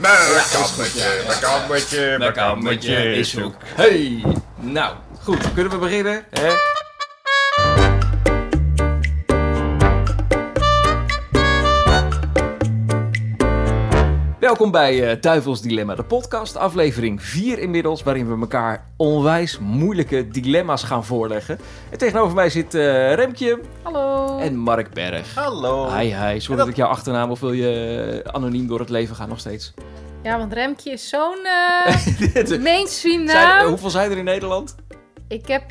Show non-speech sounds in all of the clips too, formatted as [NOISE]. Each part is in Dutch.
Mijn kammetje, mijn kammetje, mijn kammetje is zoek. Hey, nou, goed, kunnen we beginnen? Hè? Welkom bij eh, Duivels Dilemma, de podcast, aflevering 4 inmiddels, waarin we elkaar onwijs moeilijke dilemma's gaan voorleggen. En tegenover mij zit eh, Remkje Hallo. en Mark Berg. Hallo. Hi, hi. Sorry dat ik jouw achternaam of wil je eh, anoniem door het leven gaan nog steeds? Ja, want Remkje is zo'n [LAUGHS] mainstream Zijn- naam. hoeveel zijn er in Nederland? Ik heb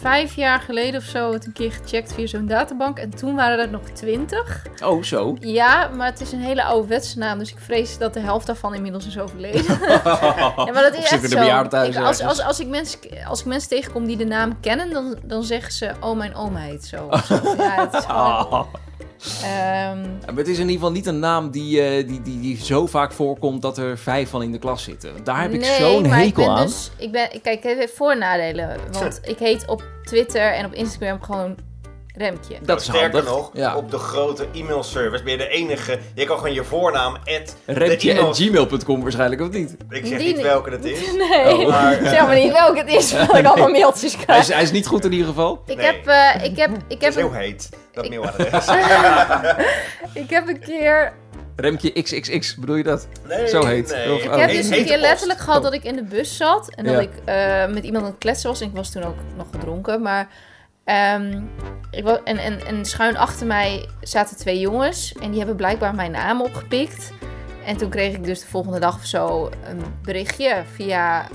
vijf jaar geleden of zo het een keer gecheckt via zo'n databank. En toen waren er nog twintig. Oh, zo. Ja, maar het is een hele ouderwetse naam. Dus ik vrees dat de helft daarvan inmiddels is overleden. [LAUGHS] ja, maar dat is echt zo. Ik- als, als, als, ik mensen, als ik mensen tegenkom die de naam kennen, dan, dan zeggen ze... Oh, mijn oma heet zo. of zo. Ja, het is [LAUGHS] gewoon... ehm, Maar het is in ieder geval niet een naam die, eh, die, die, die zo vaak voorkomt dat er vijf van in de klas zitten. Daar heb ik nee, zo'n hekel ik ben aan. Dus, ik ben, kijk, het heeft voor- en nadelen. Want ik heet op Twitter en op Instagram gewoon Remkje. Dat is Sterker handig. nog, Ja. op de grote e-mailservice ben je de enige. Je kan gewoon je voornaam, at de Remtje e-mail- en gmail.com waarschijnlijk, of niet? Ik zeg Die niet welke het is. [LAUGHS] Nee, Oh. Maar, zeg maar niet welke het is, [LAUGHS] want ik allemaal mailtjes Hij krijg. is, hij is niet goed in ieder geval. Ik Nee. heb, eh, ik heb, ik heb, is heel heet, dat Ik- mailadres. [LAUGHS] ik heb een keer, Remtje XXX, bedoel je dat? Nee, Zo heet. nee. Of- ik oh. heb dus een keer letterlijk gehad dat ik in de bus zat en dat Ja. ik eh, met iemand aan het kletsen was. En ik was toen ook nog gedronken, maar ehm, ik was, en, en, en schuin achter mij zaten twee jongens en die hebben blijkbaar mijn naam opgepikt. En toen kreeg ik dus de volgende dag of zo een berichtje via,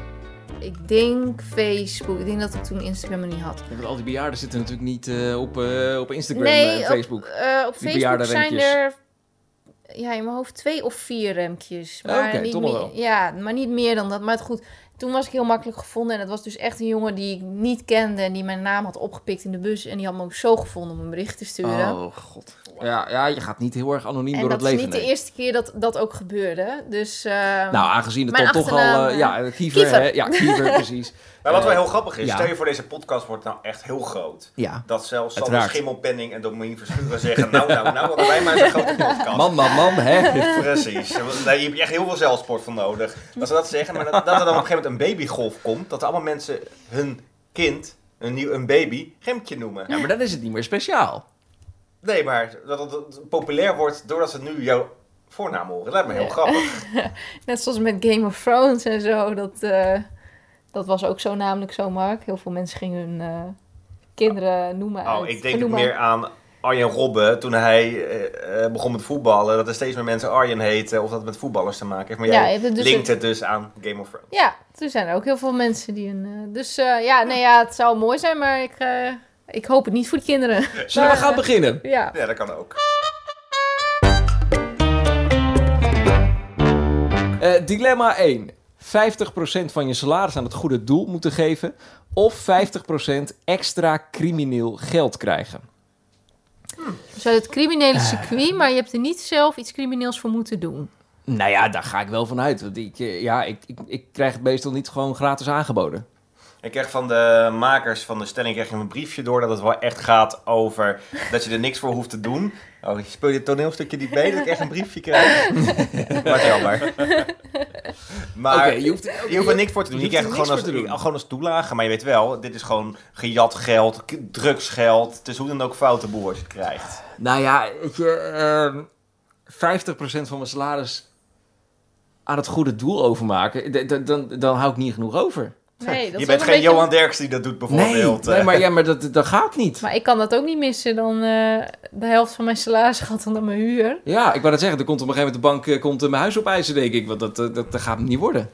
ik denk Facebook. Ik denk dat ik toen Instagram nog niet had. Ja, want al die bejaarden zitten natuurlijk niet eh, op, eh, op Instagram nee, en Facebook. Op, eh, op Die Facebook zijn er ja, in mijn hoofd twee of vier remkjes. Oh, Maar niet meer. Ja, maar niet meer dan dat. Maar het goed, toen was ik heel makkelijk gevonden. En het was dus echt een jongen die ik niet kende. En die mijn naam had opgepikt in de bus. En die had me ook zo gevonden om een bericht te sturen. Oh, god. Ja, ja, je gaat niet heel erg anoniem en door dat het is leven. niet de eerste keer dat dat ook gebeurde. Dus eh, Nou, aangezien het dan toch al... eh, eh, ja, Kiever, Kiever. hè? Ja, Kiever, [LAUGHS] precies. Maar wat Eh, wel heel grappig is, ja. stel je voor deze podcast wordt nou echt heel groot. Ja. Dat zelfs Sander. Schimmelpenning en Dominique Verschuren zeggen, nou, nou, nou, hadden wij maar zo'n grote podcast. Man, man, man, hè? [LAUGHS] Precies. Daar heb je echt heel veel zelfsport voor nodig. Dat ze dat zeggen, maar dat, dat er dan op een gegeven moment een babygolf komt, dat er allemaal mensen hun kind, een, nieuw, een baby, Remtje noemen. Ja, maar dan is het niet meer speciaal. Nee, maar dat het, populair wordt doordat ze nu jouw voornaam horen. Dat lijkt me heel grappig. [LAUGHS] net zoals met Game of Thrones en zo. Dat, eh, dat was ook zo namelijk zo, Mark. Heel veel mensen gingen hun eh, kinderen noemen Oh, uit- ik denk meer aan Arjen Robben toen hij eh, eh, begon met voetballen. Dat er steeds meer mensen Arjen heten of dat het met voetballers te maken heeft. Maar Ja, jij het dus linkt het dus aan Game of Thrones. Ja, er zijn er ook heel veel mensen die een. dus eh, ja, nee, ja, het zou mooi zijn, maar ik, ik hoop het niet voor de kinderen. [LAUGHS] Zullen we Maar, gaan eh, beginnen? Ja. Ja, dat kan ook. Eh, dilemma 1. 50% van je salaris aan het goede doel moeten geven. Of 50% extra crimineel geld krijgen. Dus uit het criminele circuit, maar je hebt er niet zelf iets crimineels voor moeten doen. Nou ja, daar ga ik wel van uit. Want ik, eh, ja, ik, ik, ik krijg het meestal niet gewoon gratis aangeboden. Ik kreeg van de makers van de stelling kreeg je een briefje door dat het wel echt gaat over dat je er niks voor hoeft te doen. Oh, je speel je het toneelstukje niet mee dat ik echt een briefje krijg? [LAUGHS] Wat jammer. Maar je hoeft- je hoeft er niks voor te doen. Je, je hoeft krijgt er het gewoon als, doen. gewoon als toelage. Maar je weet wel, dit is gewoon gejat geld, drugsgeld. Het is hoe dan ook foute boer als je het krijgt. Nou ja, weet je, ehm 50% van mijn salaris aan het goede doel overmaken. d- d- Dan, dan hou ik niet genoeg over. Nee, dat [LAUGHS] je bent geen beetje- Johan Derks die dat doet Nee, bijvoorbeeld. nee eh. maar, ja, maar dat, dat gaat niet. Maar ik kan dat ook niet missen. Dan eh, de helft van mijn salaris gaat dan naar mijn huur. Ja, ik wou dat zeggen. Er komt op een gegeven moment de bank eh, komt, mijn huis opeisen, denk ik. Want dat, dat, dat gaat niet worden.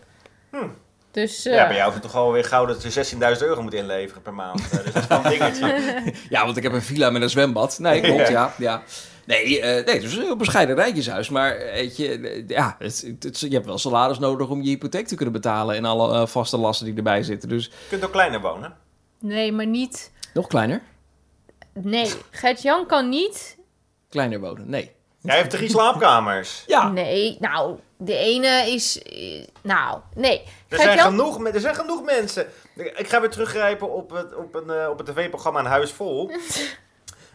Dus eh, Ja, bij jou is het toch alweer gauw dat je 16.000 euro moet inleveren per maand. Dus dat is wel een dingetje. [LAUGHS] Ja, want ik heb een villa met een zwembad. Nee, [LAUGHS] klopt, Ja. ja. ja. Nee, eh, nee, dus een bescheiden rijtjeshuis. Maar eh, weet je, eh, ja, het, het- het- je hebt wel salaris nodig om je hypotheek te kunnen betalen. En alle vaste lasten die erbij zitten. Dus Je kunt ook kleiner wonen. nee, maar niet. nog kleiner. Nee, Gert-Jan kan niet. Kleiner wonen, nee. Jij heeft drie slaapkamers. [LAUGHS] Ja, Nee, nou, de ene is. Nou, nee. Er zijn, genoeg, er zijn genoeg mensen. Ik ga weer teruggrijpen op het, op een, op het tv-programma Een Huis Vol. [LAUGHS]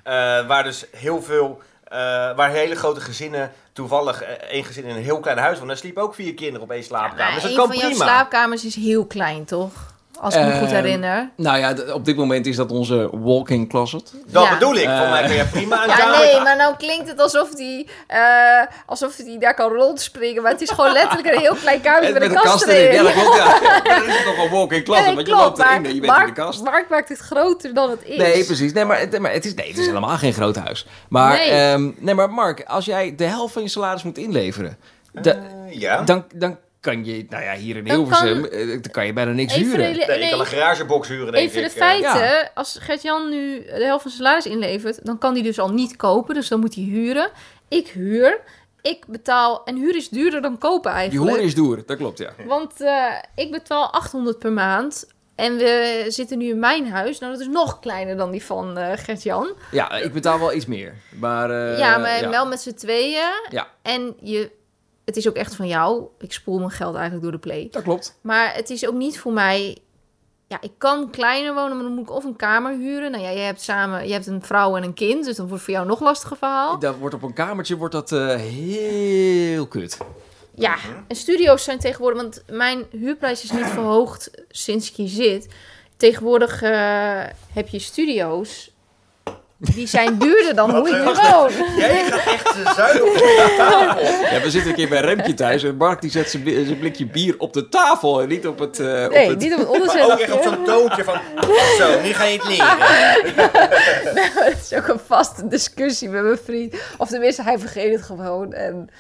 Eh, waar dus heel veel eh, waar hele grote gezinnen, toevallig eh, één gezin in een heel klein huis, want daar sliepen ook vier kinderen op één slaapkamer. Maar dus dat kan van prima. slaapkamers is heel klein, toch? Als ik me goed Ehm, herinner. Nou ja, op dit moment is dat onze walk-in closet. Dat Ja. bedoel ik. Eh. Voor mij kun je prima een Ja, kamer... nee, maar nou klinkt het alsof hij eh, alsof die daar kan rondspringen. Maar het is gewoon letterlijk een heel klein kamertje met, een kast erin. Ja, dat klopt. Ja. [LAUGHS] Dan is het toch een walk-in closet, Nee, want je loopt erin maar en je bent Mark, in de kast. Mark maakt het groter dan het is. Nee, precies. Nee, maar, het, maar het, is, nee, het is helemaal geen groot huis. Maar, Nee. nee. nee, maar Mark, als jij de helft van je salaris moet inleveren, da- Eh, ja. dan, dan kan je, nou ja, hier in Dan Hilversum, kan- eh, dan kan je bijna niks Even, huren. Nee, ik kan een garagebox huren, denk even de ik. eh. feiten. Als Gert-Jan nu de helft van zijn salaris inlevert, dan kan hij dus al niet kopen. Dus dan moet hij huren. Ik huur. Ik betaal. En huur is duurder dan kopen Je eigenlijk. hoor is door, dat klopt, ja. Want eh, ik betaal 800 per maand. En we zitten nu in mijn huis. Nou, dat is nog kleiner dan die van eh Gert-Jan. Ja, ik betaal wel iets meer. Maar, eh, ja, maar wel met z'n tweeën. Ja. En je, het is ook echt van jou. Ik spoel mijn geld eigenlijk door de play. Dat klopt. Maar het is ook niet voor mij... Ja, ik kan kleiner wonen, maar dan moet ik of een kamer huren. Nou ja, jij hebt samen... Je hebt een vrouw en een kind, dus dan wordt het voor jou nog lastiger verhaal. Dat wordt op een kamertje wordt dat eh, heel kut. Ja, en studio's zijn tegenwoordig... Want mijn huurprijs is niet verhoogd sinds ik hier zit. Tegenwoordig eh, heb je studio's... Die zijn duurder dan hoe ik nu woon. Jij gaat echt zuinig op de tafel. Ja, we zitten een keer bij Remtje thuis en Mark die zet zijn bli- zijn blikje bier op de tafel en niet op het... eh, Nee, op het... niet op het [LAUGHS] Maar ook echt op zo'n toontje van... Zo, nu ga je het leren. [LAUGHS] Het is ook een vaste discussie met mijn vriend. Of tenminste, hij vergeet het gewoon. En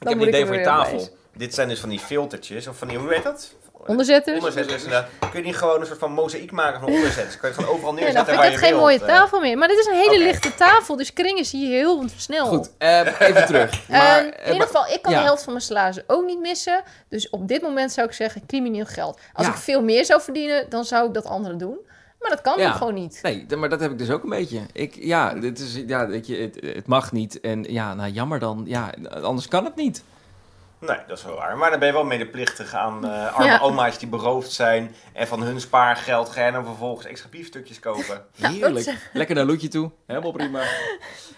Ik heb een moet ik idee voor je tafel. Dit zijn dus van die filtertjes, of van die, hoe heet dat? Onderzetters. Onderzetters inderdaad. Kun je niet gewoon een soort van mozaïek maken van onderzetters? Kun je gewoon overal Ja, dan neerzetten vind ik waar het je geen wilt, mooie eh. tafel meer. Maar dit is een hele lichte tafel, dus kringen zie je heel snel. Goed, [LAUGHS] eh, even terug. Eh, Maar, in eh, ieder maar- geval, ik kan ja. de helft van mijn salaris ook niet missen. Dus op dit moment zou ik zeggen, crimineel geld. Als Ja. ik veel meer zou verdienen, dan zou ik dat andere doen. Maar dat kan Ja. gewoon niet. Nee, maar dat heb ik dus ook een beetje. Ik, ja, dit is, ja weet je, het, het mag niet. En ja, nou jammer dan. Ja, anders kan het niet. Nee, dat is wel waar. Maar dan ben je wel medeplichtig aan eh, arme Ja. oma's die beroofd zijn. En van hun spaargeld ga je dan vervolgens extra biefstukjes kopen. [LAUGHS] Ja, Heerlijk. Lekker naar Loetje toe. Helemaal prima. [LAUGHS]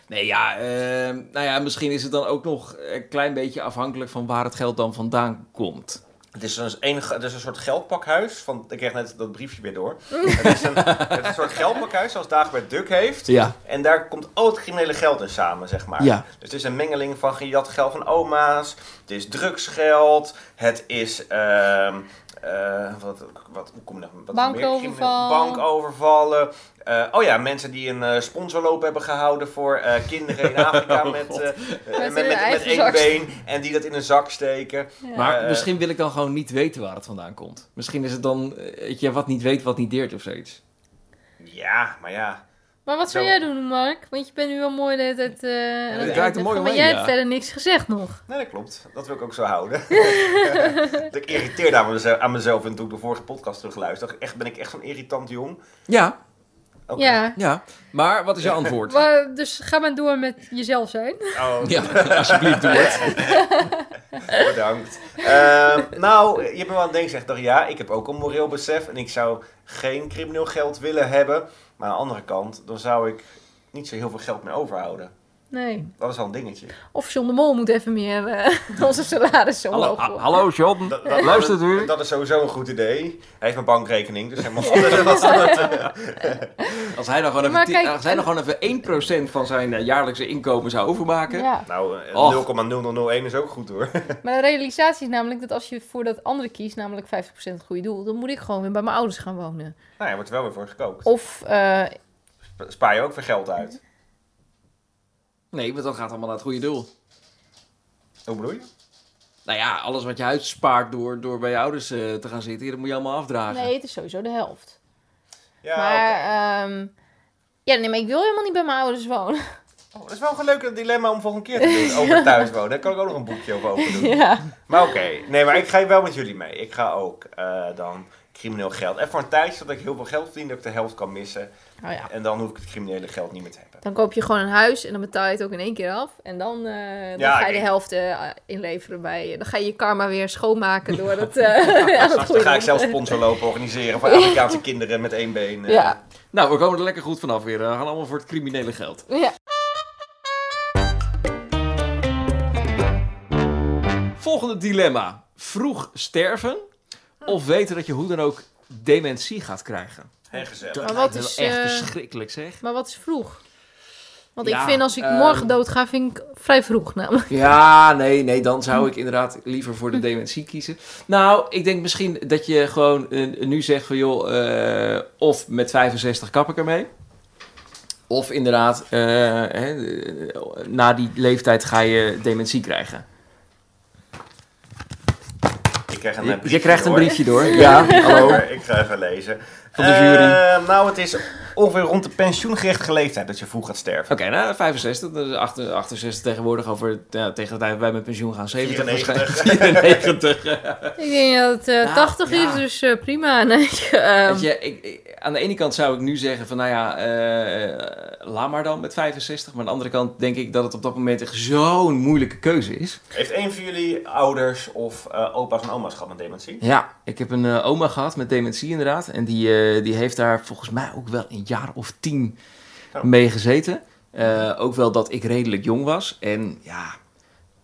Nee, ja, eh, nou ja, misschien is het dan ook nog een klein beetje afhankelijk van waar het geld dan vandaan komt. Het is, een, een, het is een soort geldpakhuis. Van, ik kreeg net dat briefje weer door. het, is een, het is een soort geldpakhuis zoals Dagobert Duck heeft. Ja. En daar komt al het criminele geld in samen, zeg maar. Ja. Dus het is een mengeling van gejat geld van oma's. Het is drugsgeld. Het is... ehm eh, wat, wat, hoe kom je? Wat is meer? Bankoverval. Bankovervallen. Eh, oh ja, mensen die een eh, sponsorloop hebben gehouden voor eh, kinderen in [LAUGHS] Afrika Oh, met, met, met, met, één zak. been. En die dat in een zak steken. Ja. Maar misschien wil ik dan gewoon niet weten waar het vandaan komt. Misschien is het dan, weet je, wat niet weet, wat niet deert of zoiets. Ja, maar ja. Maar wat zou Zo. jij doen, Mark? Want je bent nu al mooi de hele tijd eh, het draait er mooi Maar jij ja. hebt verder niks gezegd nog. Nee, dat klopt. Dat wil ik ook zo houden. [LAUGHS] dat ik irriteerde aan mezelf, aan mezelf en toen ik de vorige podcast terugluisterde. Echt, ben ik echt zo'n irritant jong? Ja, Oké. Ja. ja. Maar wat is je antwoord? [LAUGHS] Maar, dus ga maar door met jezelf zijn. Oh, [LAUGHS] Ja, alsjeblieft doe het. bedankt. Ehm, nou, je hebt me wel aan het denken gezegd. dacht, ja, ik heb ook een moreel besef. En ik zou geen crimineel geld willen hebben. Maar aan de andere kant, dan zou ik niet zo heel veel geld meer overhouden. Nee. Dat is wel een dingetje. Of John de Mol moet even meer eh, [LAUGHS] onze salaris Hallo, omhoog ha- gooien. hallo John, Dat, dat, luistert dat, u? dat is sowieso een goed idee. Hij heeft mijn bankrekening, dus helemaal wat anders. Als hij dan gewoon even, kijk, als hij dan gewoon even 1% van zijn eh, jaarlijkse inkomen zou overmaken. Ja, Nou, eh, Och. 0,0001 is ook goed hoor. [LAUGHS] maar de realisatie is namelijk dat als je voor dat andere kiest, namelijk 50% het goede doel, dan moet ik gewoon weer bij mijn ouders gaan wonen. Nou, je wordt er wel weer voor gekookt. Of, eh, Spa- Spaar je ook weer geld uit. Nee, want dat gaat allemaal naar het goede doel. Hoe bedoel je? Nou ja, alles wat je uitspaart door, door bij je ouders eh, te gaan zitten, dat moet je allemaal afdragen. nee, het is sowieso de helft. Ja, maar, oké. ehm, ja, nee, maar ik wil helemaal niet bij mijn ouders wonen. Oh, dat is wel een leuk dilemma om volgende keer te doen. [LAUGHS] Over thuis wonen. Daar kan ik ook nog een boekje over doen. ja. Maar oké. Nee, maar ik ga wel met jullie mee. Ik ga ook eh, dan crimineel geld. En voor een tijdje dat ik heel veel geld verdien, dat ik de helft kan missen. Nou ja, En dan hoef ik het criminele geld niet meer te hebben. Dan koop je gewoon een huis en dan betaal je het ook in één keer af. En dan, eh, dan ga je de helft eh, inleveren bij... Eh, dan ga je je karma weer schoonmaken door [LAUGHS] het... [LAUGHS] Uh, ja, dan ga ik zelf sponsor lopen organiseren voor Afrikaanse kinderen met één been. Ja. Nou, we komen er lekker goed vanaf weer. We gaan allemaal voor het criminele geld. Ja. Volgende dilemma. Vroeg sterven of weten dat je hoe dan ook dementie gaat krijgen. Heel gezellig. Maar wat is, echt verschrikkelijk zeg. Maar wat is vroeg? Want Ja, ik vind als ik ehm, morgen dood ga, vind ik vrij vroeg namelijk. Ja, nee, nee, dan zou ik inderdaad liever voor de dementie kiezen. Nou, ik denk misschien dat je gewoon eh, nu zegt van joh, eh, of met 65 kap ik ermee. Of inderdaad, eh, hè, na die leeftijd ga je dementie krijgen. Ik krijg een Je, briefje je krijgt een door. briefje door. [LAUGHS] Ja, hallo. Ik ga even lezen. Van de jury. Eh, nou, het is ongeveer rond de pensioengerechtige leeftijd dat je vroeg gaat sterven. Oké, nou 65, dat is 8 68 tegenwoordig over, ja, tegen de tijd dat wij met pensioen gaan, 70 94. waarschijnlijk. [LAUGHS] 94. Ik denk dat het eh, Nou, 80 ja. is, dus eh, prima. [LAUGHS] Nee, ehm, Weet je, ik, ik- aan de ene kant zou ik nu zeggen van, nou ja, eh, laat maar dan met 65. Maar aan de andere kant denk ik dat het op dat moment echt zo'n moeilijke keuze is. Heeft een van jullie ouders of eh, opa's en oma's gehad met dementie? Ja, ik heb een oma gehad met dementie inderdaad. En die, eh, die heeft daar volgens mij ook wel een jaar of tien Oh. mee gezeten. Eh, ook wel dat ik redelijk jong was. En ja,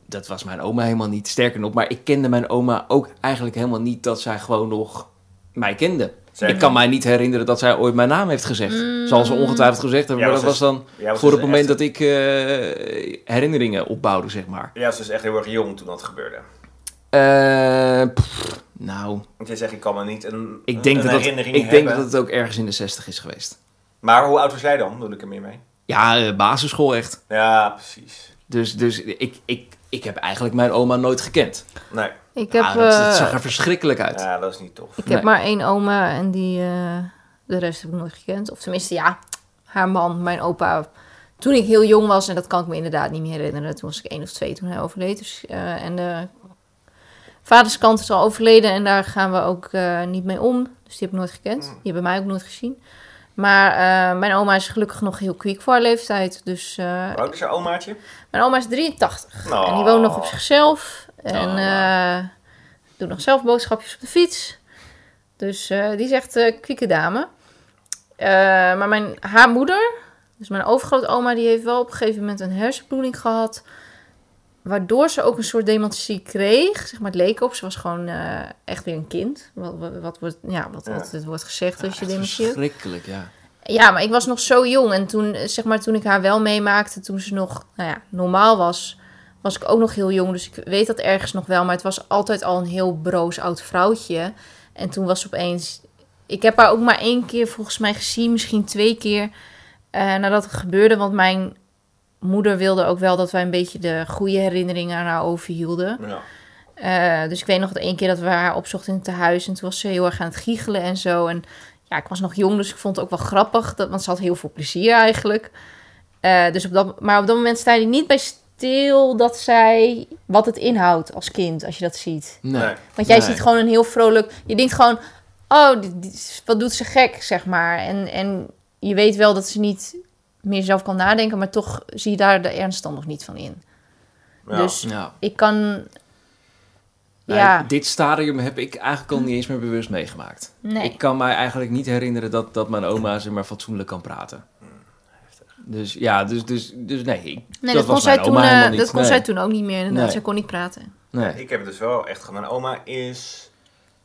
dat was mijn oma helemaal niet. Sterker nog, maar ik kende mijn oma ook eigenlijk helemaal niet dat zij gewoon nog mij kende. Zij- Ik kan mij niet herinneren dat zij ooit mijn naam heeft gezegd. Mm. Zal ze ongetwijfeld gezegd hebben, Ja, maar dat was was dan was voor dus het moment dat ik eh, herinneringen opbouwde, zeg maar. Jij was dus echt heel erg jong toen dat gebeurde. Eh, pff, nou, Want jij zegt, ik kan me niet een, ik denk, een dat, dat, herinnering ik denk dat het ook ergens in de 60 is geweest. Maar hoe oud was jij dan? Doe ik er meer mee? Ja, eh, basisschool echt. Ja, precies. Dus, dus ik, ik, ik heb eigenlijk mijn oma nooit gekend. Nee, ik heb, Ah, dat, dat eh, zag er verschrikkelijk uit. ja, dat is niet tof. ik Nee. heb maar één oma en die, eh, de rest heb ik nooit gekend. Of tenminste, ja, haar man, mijn opa. Toen ik heel jong was, en dat kan ik me inderdaad niet meer herinneren. Toen was ik één of twee toen hij overleed. Dus, eh, en de vaderskant is al overleden en daar gaan we ook eh, niet mee om. Dus die heb ik nooit gekend. Mm. Die hebben mij ook nooit gezien. Maar eh, mijn oma is gelukkig nog heel kwiek voor haar leeftijd. Dus Hoe oud is jouw omaatje? mijn oma is 83. Nou. En die woont nog op zichzelf. En Oh. eh doet nog zelf boodschapjes op de fiets. Dus die is echt eh kwieke dame. Maar mijn, haar moeder, dus mijn overgrootoma, die heeft wel op een gegeven moment een hersenbloeding gehad. Waardoor ze ook een soort dementie kreeg. Zeg maar, het leek op. Ze was gewoon eh, echt weer een kind. Wat, wat, wat wordt, ja, wat wordt gezegd als je dementie hebt. verschrikkelijk, ja. Ja, maar ik was nog zo jong. En toen, eh, zeg maar, toen ik haar wel meemaakte, toen ze nog nou ja, normaal was, was ik ook nog heel jong. Dus ik weet dat ergens nog wel. Maar het was altijd al een heel broos oud vrouwtje. En toen was ze opeens... Ik heb haar ook maar één keer volgens mij gezien, misschien twee keer, eh, nadat het gebeurde. Want mijn moeder wilde ook wel dat wij een beetje de goede herinneringen aan haar overhielden. Ja. Eh, dus ik weet nog dat één keer dat we haar opzochten in het tehuis. En toen was ze heel erg aan het giechelen en zo. En ja, ik was nog jong, dus ik vond het ook wel grappig. Dat, want ze had heel veel plezier eigenlijk. Eh, dus op dat, maar op dat moment sta je niet bij stil dat zij... Wat het inhoudt als kind, als je dat ziet. Nee. Want jij Nee. ziet gewoon een heel vrolijk... Je denkt gewoon, oh, wat doet ze gek, zeg maar. En, en je weet wel dat ze niet meer zelf kan nadenken... maar toch zie je daar de ernst dan nog niet van in. Ja. Dus Ja. ik kan... Ja, Dit stadium heb ik eigenlijk al niet eens meer bewust meegemaakt. nee. Ik kan mij eigenlijk niet herinneren dat, dat mijn oma zeg maar fatsoenlijk kan praten. Dus ja, dus, dus, dus nee. ik- Nee, dat, dat, kon, was zij toen, eh, dat kon nee. zij toen ook niet meer. Inderdaad. Nee. Zij kon niet praten. Nee. Ik heb het dus wel echt gedaan. Mijn oma is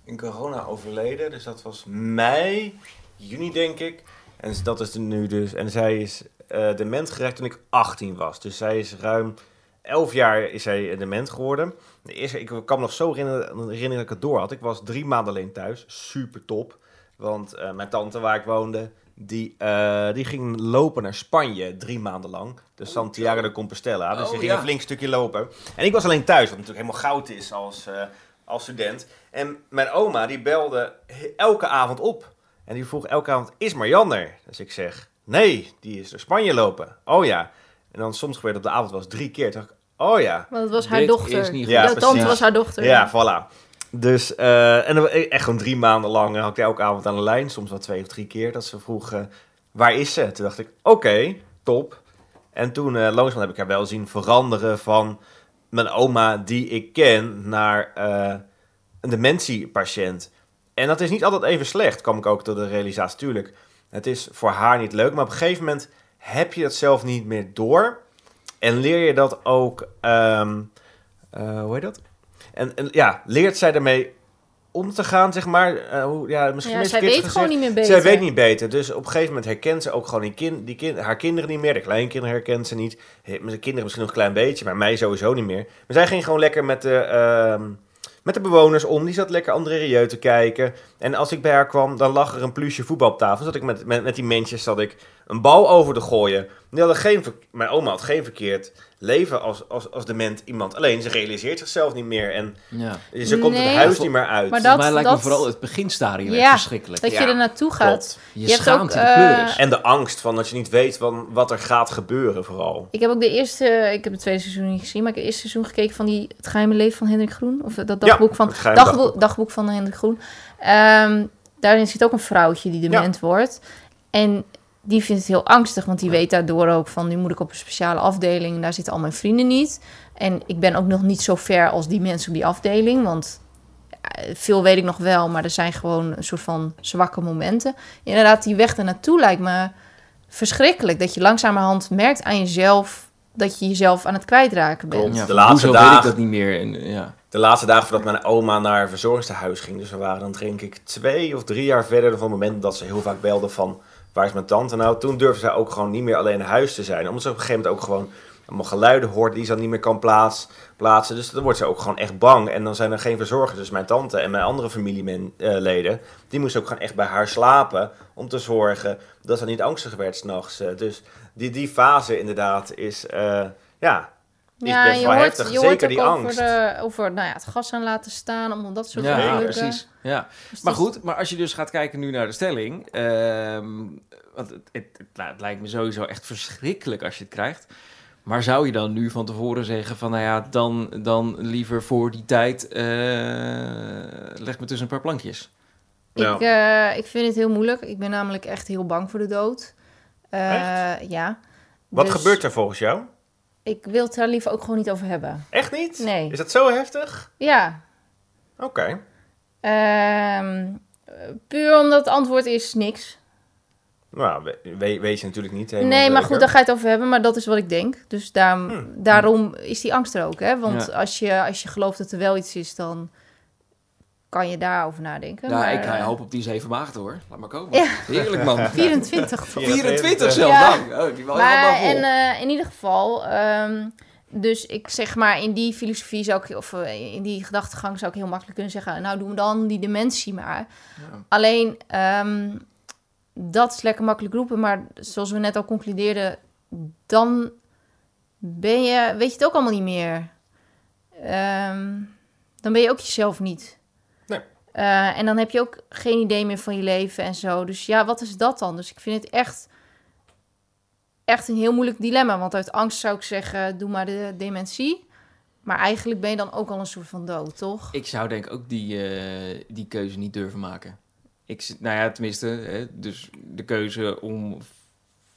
in corona overleden. Dus dat was mei, juni denk ik. En dat is nu dus. En zij is eh, dement geraakt toen ik 18 was. Dus zij is ruim 11 jaar is zij dement geworden. De eerste, ik kan me nog zo herinneren, herinneren dat ik het door had. Ik was drie maanden alleen thuis. Super top. Want eh, mijn tante waar ik woonde, die, eh, die ging lopen naar Spanje drie maanden lang. De Santiago de Compostela. Dus Oh, die ging ja. een flink stukje lopen. En ik was alleen thuis, wat natuurlijk helemaal goud is als, eh, als student. En mijn oma, die belde elke avond op. En die vroeg elke avond, is Marianne er? Dus ik zeg, nee, die is naar Spanje lopen. Oh ja. En dan soms gebeurde op de avond wel eens drie keer. Toen dacht ik, oh ja. Want het was haar Dit dochter. is niet Ja, Jouw tante was haar dochter. Ja, voilà. Dus, eh, en dan, echt gewoon drie maanden lang had ik elke avond aan de lijn. Soms wel twee of drie keer dat ze vroeg, eh, waar is ze? Toen dacht ik, oké, top. En toen eh langzaam heb ik haar wel zien veranderen van mijn oma die ik ken naar eh, een dementiepatiënt. En dat is niet altijd even slecht, kwam ik ook tot de realisatie. Tuurlijk, het is voor haar niet leuk, maar op een gegeven moment heb je dat zelf niet meer door. En leer je dat ook, ehm, eh, hoe heet dat? En, en ja, leert zij daarmee om te gaan, zeg maar? Eh, hoe, ja, misschien Ja, zij weet gewoon niet meer beter. Zij weet niet beter. Dus op een gegeven moment herkent ze ook gewoon die kind, die kind, haar kinderen niet meer. De kleinkinderen herkent ze niet. De kinderen misschien nog een klein beetje, maar mij sowieso niet meer. Maar zij ging gewoon lekker met de, ehm, met de bewoners om. Die zat lekker André Rieu te kijken. En als ik bij haar kwam, dan lag er een plusje voetbal op tafel. Zat ik met, met, met die mensjes zat ik een bal over te gooien. Die hadden geen, ver- mijn oma had geen verkeerd leven als, als, als dement iemand. Alleen ze realiseert zichzelf niet meer. En Ja. ze komt Nee. het huis niet meer uit. Maar dat- mij lijkt me vooral het beginstadium echt Ja, verschrikkelijk. Dat Ja, je er naartoe gaat. Je, schaamt ook, de eh, pleuris. En de angst van dat je niet weet van wat er gaat gebeuren vooral. Ik heb ook de eerste, ik heb het tweede seizoen niet gezien, maar ik heb het eerste seizoen gekeken van die Het Geheime Leven van Hendrik Groen. Of dat Ja, dagboek van, dagboek. dagboek van Hendrik Groen. Ehm, daarin zit ook een vrouwtje die dement wordt. En die vindt het heel angstig, want die weet daardoor ook van... nu moet ik op een speciale afdeling en daar zitten al mijn vrienden niet. En ik ben ook nog niet zo ver als die mensen op die afdeling, want... eh, Veel weet ik nog wel, maar er zijn gewoon een soort van zwakke momenten. Inderdaad, die weg ernaartoe lijkt me verschrikkelijk. Dat je langzamerhand merkt aan jezelf dat je jezelf aan het kwijtraken bent. Ja, de laatste hoezo weet ik dagen- dat niet meer? En, ja. De laatste dagen voordat mijn oma naar een verzorgingstehuis ging. Dus we waren dan denk ik twee of drie jaar verder van het moment dat ze heel vaak belde van... Waar is mijn tante nou? Toen durfde zij ook gewoon niet meer alleen huis te zijn. Omdat ze op een gegeven moment ook gewoon allemaal geluiden hoort die ze dan niet meer kan plaats, plaatsen. Dus dan wordt ze ook gewoon echt bang. En dan zijn er geen verzorgers. Dus mijn tante en mijn andere familieleden, die moesten ook gewoon echt bij haar slapen. Om te zorgen dat ze niet angstig werd s'nachts. Eh, Dus die, die fase inderdaad is, eh, ja, is Ja, best je wel hoort, heftig. je hoort Zeker ook die over, angst. de, over nou ja, het gas aan laten staan, om dat soort Ja, dingen. precies. Ja. Dus Maar goed, maar als je dus gaat kijken nu naar de stelling. ehm, want het, het, het, la- het lijkt me sowieso echt verschrikkelijk als je het krijgt. Maar zou je dan nu van tevoren zeggen van, nou ja, dan, dan liever voor die tijd eh, leg me tussen een paar plankjes. Ja. Ik, eh, ik vind het heel moeilijk. Ik ben namelijk echt heel bang voor de dood. Eh, Ja. Wat Dus gebeurt er volgens jou? Ik wil het daar liever ook gewoon niet over hebben. Echt niet? Nee. Is dat zo heftig? Ja. Oké. Ehm, puur omdat het antwoord is niks. Nou, we- we- weet je natuurlijk niet helemaal Nee, maar zeker. goed, daar ga je het over hebben. Maar dat is wat ik denk. Dus daarom, Hmm. daarom is die angst er ook. Hè? Want Ja. als, je, als je gelooft dat er wel iets is, dan kan je daarover nadenken. Ja, maar, ik eh, hoop op die zeven maagden hoor. Laat maar komen. Ja. Heerlijk man. 24 toch? 24 zelfs Ja. lang. Oh, die wel Maar vol. en, eh, in ieder geval, ehm, dus ik zeg maar in die filosofie zou ik, of eh, in die gedachtegang zou ik heel makkelijk kunnen zeggen, nou doen we dan die dementie maar. Ja. Alleen, ehm, dat is lekker makkelijk roepen, maar zoals we net al concludeerden, dan ben je, weet je het ook allemaal niet meer. Ehm, dan ben je ook jezelf niet. Eh, en dan heb je ook geen idee meer van je leven en zo. Dus ja, wat is dat dan? Dus ik vind het echt, echt een heel moeilijk dilemma. Want uit angst zou ik zeggen, doe maar de dementie. Maar eigenlijk ben je dan ook al een soort van dood, toch? Ik zou denk ook die, eh, die keuze niet durven maken. Ik, nou ja, tenminste, hè, dus de keuze om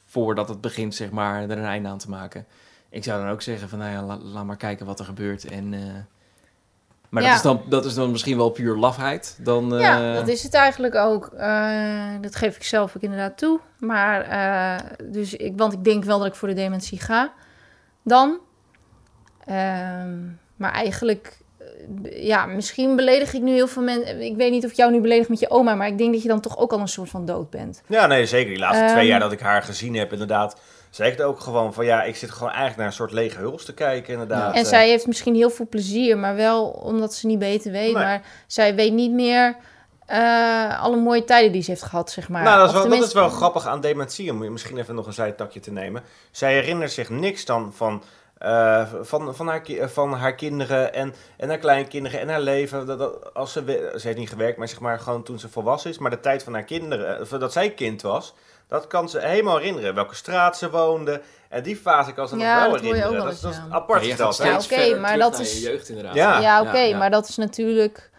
voordat het begint, zeg maar, er een einde aan te maken. Ik zou dan ook zeggen van, nou ja, la- laat maar kijken wat er gebeurt. En, eh, maar Ja. dat, is dan, dat is dan misschien wel puur lafheid. Dan, eh, Ja, dat is het eigenlijk ook. Eh, dat geef ik zelf ook inderdaad toe. Maar, eh, dus ik, want ik denk wel dat ik voor de dementie ga dan. Ehm, maar eigenlijk, eh, ja, misschien beledig ik nu heel veel mensen. Ik weet niet of ik jou nu beledig met je oma, maar ik denk dat je dan toch ook al een soort van dood bent. Ja, nee, zeker. Die laatste twee Ehm. jaar dat ik haar gezien heb, inderdaad, ik het ook gewoon van ja, ik zit gewoon eigenlijk naar een soort lege huls te kijken, inderdaad. En Eh, zij heeft misschien heel veel plezier, maar wel omdat ze niet beter weet. Nee. Maar zij weet niet meer eh, alle mooie tijden die ze heeft gehad, zeg maar. nou, dat is, wel, dat tenminste- is wel grappig aan dementie, om misschien even nog een zijtakje te nemen. Zij herinnert zich niks dan van, eh, van, van, haar, van haar kinderen en, en haar kleinkinderen en haar leven. Dat, dat, als ze, ze heeft niet gewerkt, maar zeg maar gewoon toen ze volwassen is. Maar de tijd van haar kinderen, dat zij kind was, dat kan ze helemaal herinneren. Welke straat ze woonde. En die fase kan ze Ja, nog wel dat hoor je herinneren. ook wel dat, is, dat ja. apart Ja? Ja, oké, maar dat is- je jeugd inderdaad. Ja. Ja, oké, ja. maar dat is natuurlijk...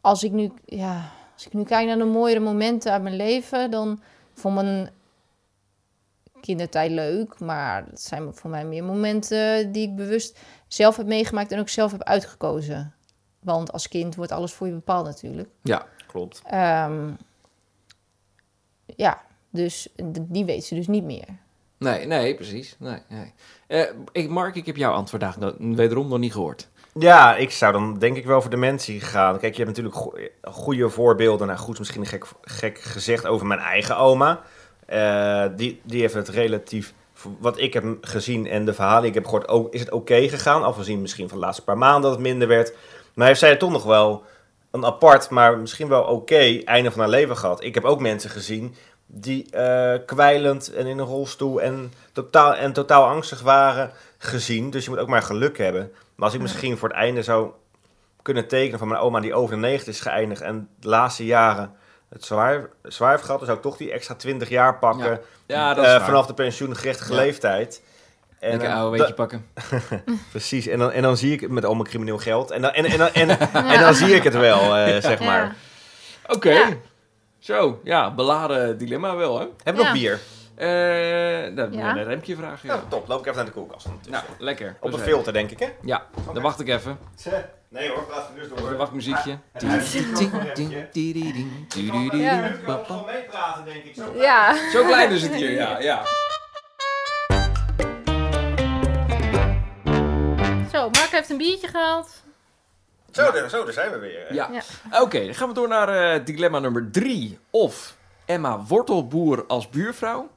Als ik nu, ja, als ik nu kijk naar de mooiere momenten uit mijn leven, dan vond mijn kindertijd leuk. Maar het zijn voor mij meer momenten die ik bewust zelf heb meegemaakt en ook zelf heb uitgekozen. Want als kind wordt alles voor je bepaald natuurlijk. Ja, Klopt. Ehm, ja, dus die weet ze dus niet meer. nee, nee, precies. Nee, nee. Eh, ik, Mark, ik heb jouw antwoord eigenlijk nog- wederom nog niet gehoord. Ja, ik zou dan denk ik wel voor dementie gaan. Kijk, je hebt natuurlijk go- goede voorbeelden. Nou, goed, is misschien gek, gek gezegd over mijn eigen oma. Eh, die, die heeft het relatief, wat ik heb gezien en de verhalen die ik heb gehoord, ook, is het oké gegaan. Afgezien misschien van de laatste paar maanden dat het minder werd. Maar heeft zij toch nog wel een apart, maar misschien wel oké einde van haar leven gehad. Ik heb ook mensen gezien die eh kwijlend en in een rolstoel en totaal, en totaal angstig waren gezien. Dus je moet ook maar geluk hebben. Maar als ik misschien voor het einde zou kunnen tekenen van mijn oma die over de 90 is geëindigd en de laatste jaren het zwaar, zwaar heeft gehad, dan zou ik toch die extra 20 jaar pakken. Ja, dat is eh, vanaf de pensioengerechtige Ja. leeftijd. En, Lekker eh, oude weetje pakken. [LAUGHS] [LAUGHS] Precies, en dan, en dan zie ik het met allemaal crimineel geld. En dan, en, en, en, [LAUGHS] en, dan zie ik het wel, eh, zeg maar. Ja. Oké. Ja. Zo, ja, beladen dilemma wel, hè? Hebben we nog bier? Eh dan Ja. een rempje vragen, Ja. ja. top, loop ik even naar de koelkast. ondertussen. Nou, lekker. Op een Dus, filter, denk ik, hè? Ja, dan wacht ik even. Nee hoor, laat het dus door. De wachtmuziekje. En hij heeft een microfoon, Ja. Je kunt gewoon meepraten, denk ik. Zo. Ja. Zo klein is het hier, ja. ja. Zo, Mark heeft een biertje gehaald. Zo, daar, zo, daar zijn we weer. ja. Ja. Oké, dan gaan we door naar eh, dilemma nummer drie. Of Emma Wortelboer als buurvrouw.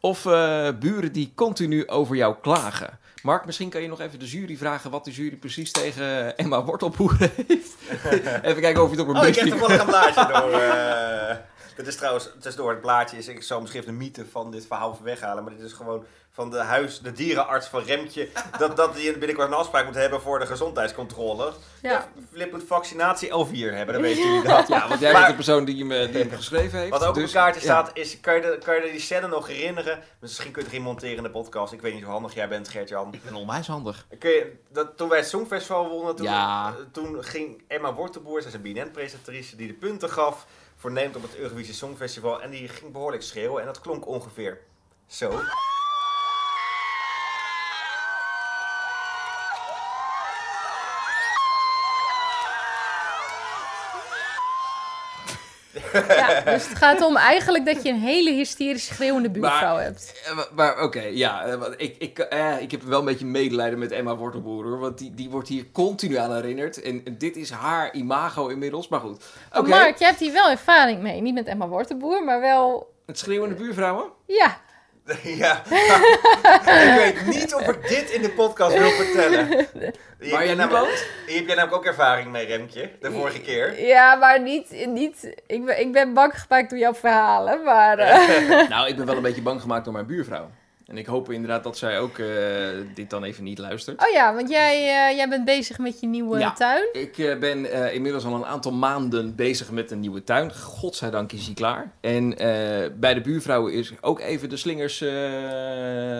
Of eh, buren die continu over jou klagen. Mark, misschien kan je nog even de jury vragen wat de jury precies tegen Emma Wortelboer [LAUGHS] heeft. [LAUGHS] even kijken of je het op een Oh, ik heb toevallig een [LAUGHS] blaadje door. eh dit is trouwens, tussendoor, het blaadje is, ik zal misschien even de mythe van dit verhaal even weghalen, maar dit is gewoon van de huis, de dierenarts van Remtje, [LAUGHS] dat, dat die binnenkort een afspraak moet hebben voor de gezondheidscontrole. Ja. Flip moet vaccinatie L4 hebben, dan weten [LAUGHS] jullie dat. Ja, want jij Maar- bent de persoon die hem, eh, die hem geschreven heeft. Wat ook op dus- het kaartje ja. staat, is, kan je, de, kan je die scène nog herinneren? Misschien kun je het remonteren in de podcast. Ik weet niet hoe handig jij bent, Gert-Jan. Ik ben onwijs handig. Kun je, dat, toen wij het Songfestival wonnen, toen, Ja. eh, toen ging Emma Wortelboer, zij is een BNN-presentatrice, die de punten gaf voor Neemt op het Eurovisie Songfestival. En die ging behoorlijk schreeuwen en dat klonk ongeveer zo. Ja. Dus het gaat om eigenlijk dat je een hele hysterisch schreeuwende buurvrouw Maar- hebt. Eh, maar- oké, ja. eh, Ik, ik, eh, ik heb wel een beetje medelijden met Emma Wortelboer hoor. Want die, die wordt hier continu aan herinnerd. En, en dit is haar imago inmiddels. Maar goed. Oké. Oh, Mark, jij hebt hier wel ervaring mee. Niet met Emma Wortelboer, maar wel... Het schreeuwende buurvrouwen? Ja. [LAUGHS] ja. [LAUGHS] ik weet niet of ik dit in de podcast wil vertellen. Hier heb jij namelijk- woont? Hier heb jij namelijk ook ervaring mee, Remtje, de vorige keer. Ja, maar niet... niet ik, ben, ik ben bang gemaakt door jouw verhalen, maar... eh, [LAUGHS] Nou, ik ben wel een beetje bang gemaakt door mijn buurvrouw. En ik hoop inderdaad dat zij ook eh, dit dan even niet luistert. Oh ja, want jij, eh, jij bent bezig met je nieuwe Ja. tuin. Ik eh, ben eh, inmiddels al een aantal maanden bezig met een nieuwe tuin. Godzijdank is die klaar. En eh, bij de buurvrouwen is ook even de slingers, eh,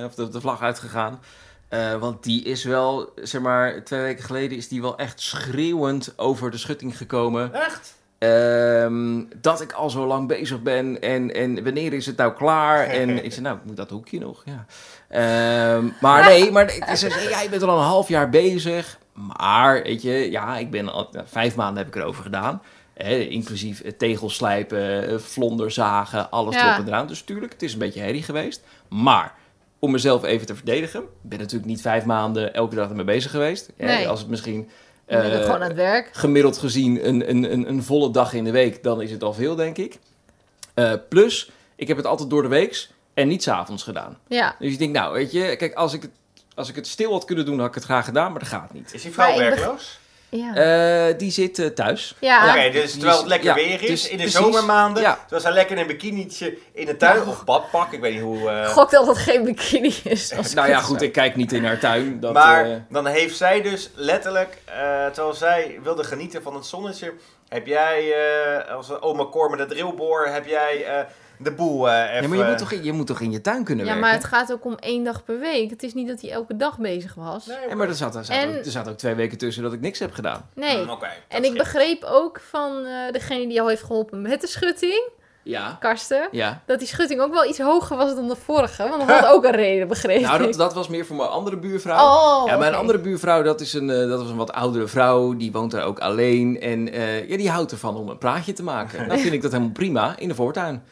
of de, de vlag uitgegaan. Eh, want die is wel, zeg maar, twee weken geleden is die wel echt schreeuwend over de schutting gekomen. Echt? Ehm, dat ik al zo lang bezig ben en, en wanneer is het nou klaar? En ik zei, nou, ik moet dat hoekje nog, ja. Ehm, maar nee, [LAUGHS] maar ze zei, ja, je bent al een half jaar bezig. Maar, weet je, ja, ik ben al, nou, vijf maanden heb ik erover gedaan. Hè, inclusief eh, tegels slijpen, eh, vlonder zagen, alles Ja. erop en eraan. Dus tuurlijk, het is een beetje herrie geweest. Maar, om mezelf even te verdedigen. Ik ben natuurlijk niet vijf maanden elke dag ermee bezig geweest. Hè, Nee. Als het misschien... Je bent eh, gewoon aan het werk. gemiddeld gezien een, een, een, een volle dag in de week, dan is het al veel, denk ik. Eh, plus, ik heb het altijd door de weeks en niet s'avonds gedaan. Ja. Dus ik denk, nou, weet je, kijk, als ik het, als ik het stil had kunnen doen, had ik het graag gedaan, maar dat gaat niet. Is die vrouw werkloos? Ja. Eh, die zit eh, thuis. ja. Oké, dus terwijl het lekker ja, weer is, dus in de precies. zomermaanden, Ja. terwijl zij lekker in een bikinietje in de tuin, of badpak, ik weet niet hoe... eh, Gok dat het geen bikini is. Nou ja, goed, ik kijk niet in haar tuin. Dat, maar dan heeft zij dus letterlijk, eh, terwijl zij wilde genieten van het zonnetje, heb jij eh, als oma Cor met de drillboor, heb jij eh, de boel even... ja, maar je moet, toch in, je moet toch in je tuin kunnen Ja, werken? maar het gaat ook om één dag per week. Het is niet dat hij elke dag bezig was. Nee, Ja, maar er zaten er, En- ook, er zaten ook twee weken tussen dat ik niks heb gedaan. Nee. Mm, En ik begreep ook van eh, degene die jou heeft geholpen met de schutting, Ja. Karsten, Ja. dat die schutting ook wel iets hoger was dan de vorige. Want dat had ook een reden, begreep Nou, dat, dat was meer voor mijn andere buurvrouw. Oh, Ja, mijn andere buurvrouw, dat, is een, eh, dat was een wat oudere vrouw. Die woont daar ook alleen. En eh, ja, die houdt ervan om een praatje te maken. Dan [LAUGHS] vind ik dat helemaal prima in de voortuin.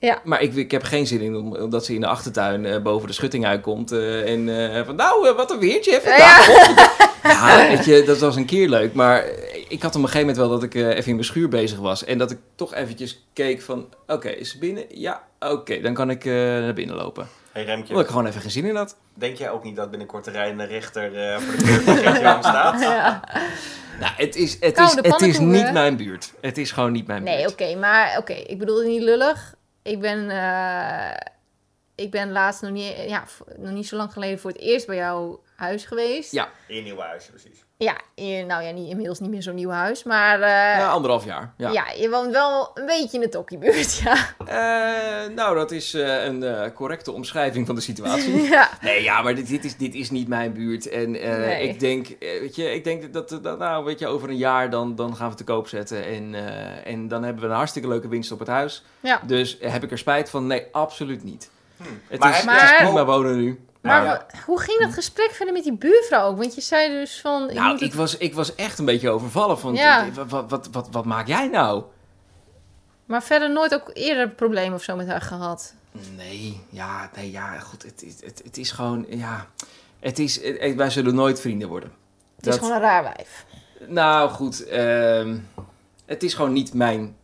Ja. Maar ik, ik heb geen zin in omdat ze in de achtertuin eh, boven de schutting uitkomt. eh, en eh, van nou, wat een weertje hè, vandaag. [LAUGHS] Ja, weet je, dat was een keer leuk. Maar ik had op een gegeven moment wel dat ik eh, even in mijn schuur bezig was. En dat ik toch eventjes keek van, oké, is ze binnen? Ja, oké, dan kan ik eh, naar binnen lopen. Hey Remtje, Omdat ik gewoon even geen zin in had. denk jij ook niet dat binnenkort de rijdende rechter eh, voor de deur van Gert-Jan [LAUGHS] staat? Ja. Nou, het is, het is, het is niet mijn buurt. Het is gewoon niet mijn Nee, buurt. oké, maar oké, ik bedoel het niet lullig. Ik ben, eh, ik ben laatst nog niet, ja, nog niet zo lang geleden voor het eerst bij jouw huis geweest. Ja. In je nieuwe huis, precies. Ja, in- nou ja, niet, inmiddels niet meer zo'n nieuw huis, maar eh, Ja, anderhalf jaar. Ja. ja. je woont wel een beetje in de tokkiebuurt, ja. Eh, nou, dat is eh, een eh, correcte omschrijving van de situatie. [LAUGHS] ja. Nee, ja, maar dit, dit, is, dit is niet mijn buurt. En eh, Nee. ik denk, eh, weet je, ik denk dat, dat, nou, weet je, over een jaar dan, dan gaan we te koop zetten. En, eh, en dan hebben we een hartstikke leuke winst op het huis. Ja. Dus eh, heb ik er spijt van? Nee, absoluut niet. Hm. Het, Maar is, heb het is prima wonen nu. Maar Ja. hoe ging dat gesprek verder met die buurvrouw ook? Want je zei dus van... je Nou, ik het- was, ik was echt een beetje overvallen van, Ja. wat, wat, wat, wat, maak jij nou? Maar verder nooit ook eerder problemen of zo met haar gehad. Nee, ja, nee, ja, goed, het, is- het, het is gewoon, ja, het is, eh, wij zullen nooit vrienden worden. Het is gewoon een raar wijf. Nou goed, ehm, het is gewoon niet mijn.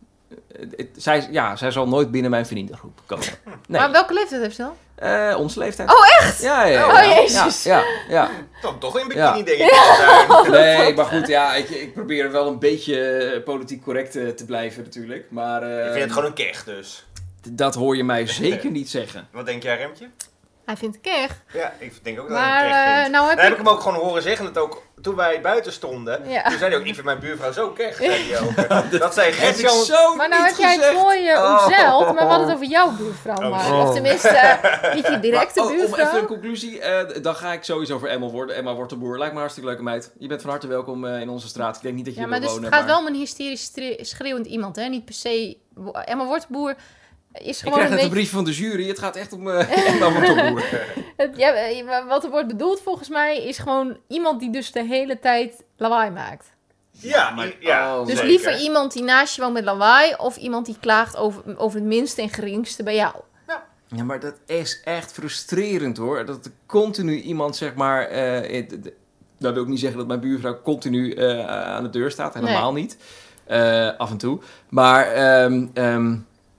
Het- het- zij, ja, zij zal nooit binnen mijn vriendengroep komen. [LAUGHS] Nee, Maar welke leeftijd heeft ze dan? Eh, onze leeftijd. Oh, echt? Ja, ja, ja. Oh. Jezus. Ja, ja, Toch, toch in bikini, denk ik. Ja. ja. [LAUGHS] Nee, maar goed, ja, ik, ik probeer wel een beetje eh, politiek correct eh, te blijven natuurlijk. Maar eh, Ik vind het gewoon een kech, dus. dat hoor je mij [LAUGHS] zeker niet zeggen. Wat denk jij, Remtje? Hij vindt het. Ja, ik denk ook dat Maar hij een kech eh, vindt. nou heb Dan heb ik... ik hem ook gewoon horen zeggen, dat ook toen wij buiten stonden. Ja. Toen zei hij ook, ik vind mijn buurvrouw zo kech, zei hij ook. [LAUGHS] Dat zei Gert-Jan. zo Maar nou heb jij het gezegd. mooi eh, Oh. omzeild, maar we hadden het over jouw buurvrouw, Oh, maar. Of tenminste, [LAUGHS] eh, niet je directe Maar, oh, om even buurvrouw. een conclusie, eh, dan ga ik sowieso voor Emma worden. Emma Wortelboer, lijkt me een hartstikke leuke meid. Je bent van harte welkom eh, in onze straat. Ik denk niet dat je Ja, hier maar wil dus het wonen. gaat wel om een hysterisch schreeuwend iemand, hè? Niet per se... Emma Wortboer is Ik krijg een net een brief van de jury. Het gaat echt om eh. [LAUGHS] [LAUGHS] Het- ja, eh, wat er wordt bedoeld volgens mij is gewoon iemand die dus de hele tijd lawaai maakt. Ja, Maar- ja oh, Dus zeker. liever iemand die naast je woont met lawaai of iemand die klaagt over, over het minste en geringste bij jou. Ja, maar dat is echt frustrerend hoor. Dat er continu iemand, zeg maar. eh, het- dat wil ik niet zeggen dat mijn buurvrouw continu eh, aan de deur staat. Helemaal niet. Eh, af en toe. Maar ehm, ehm,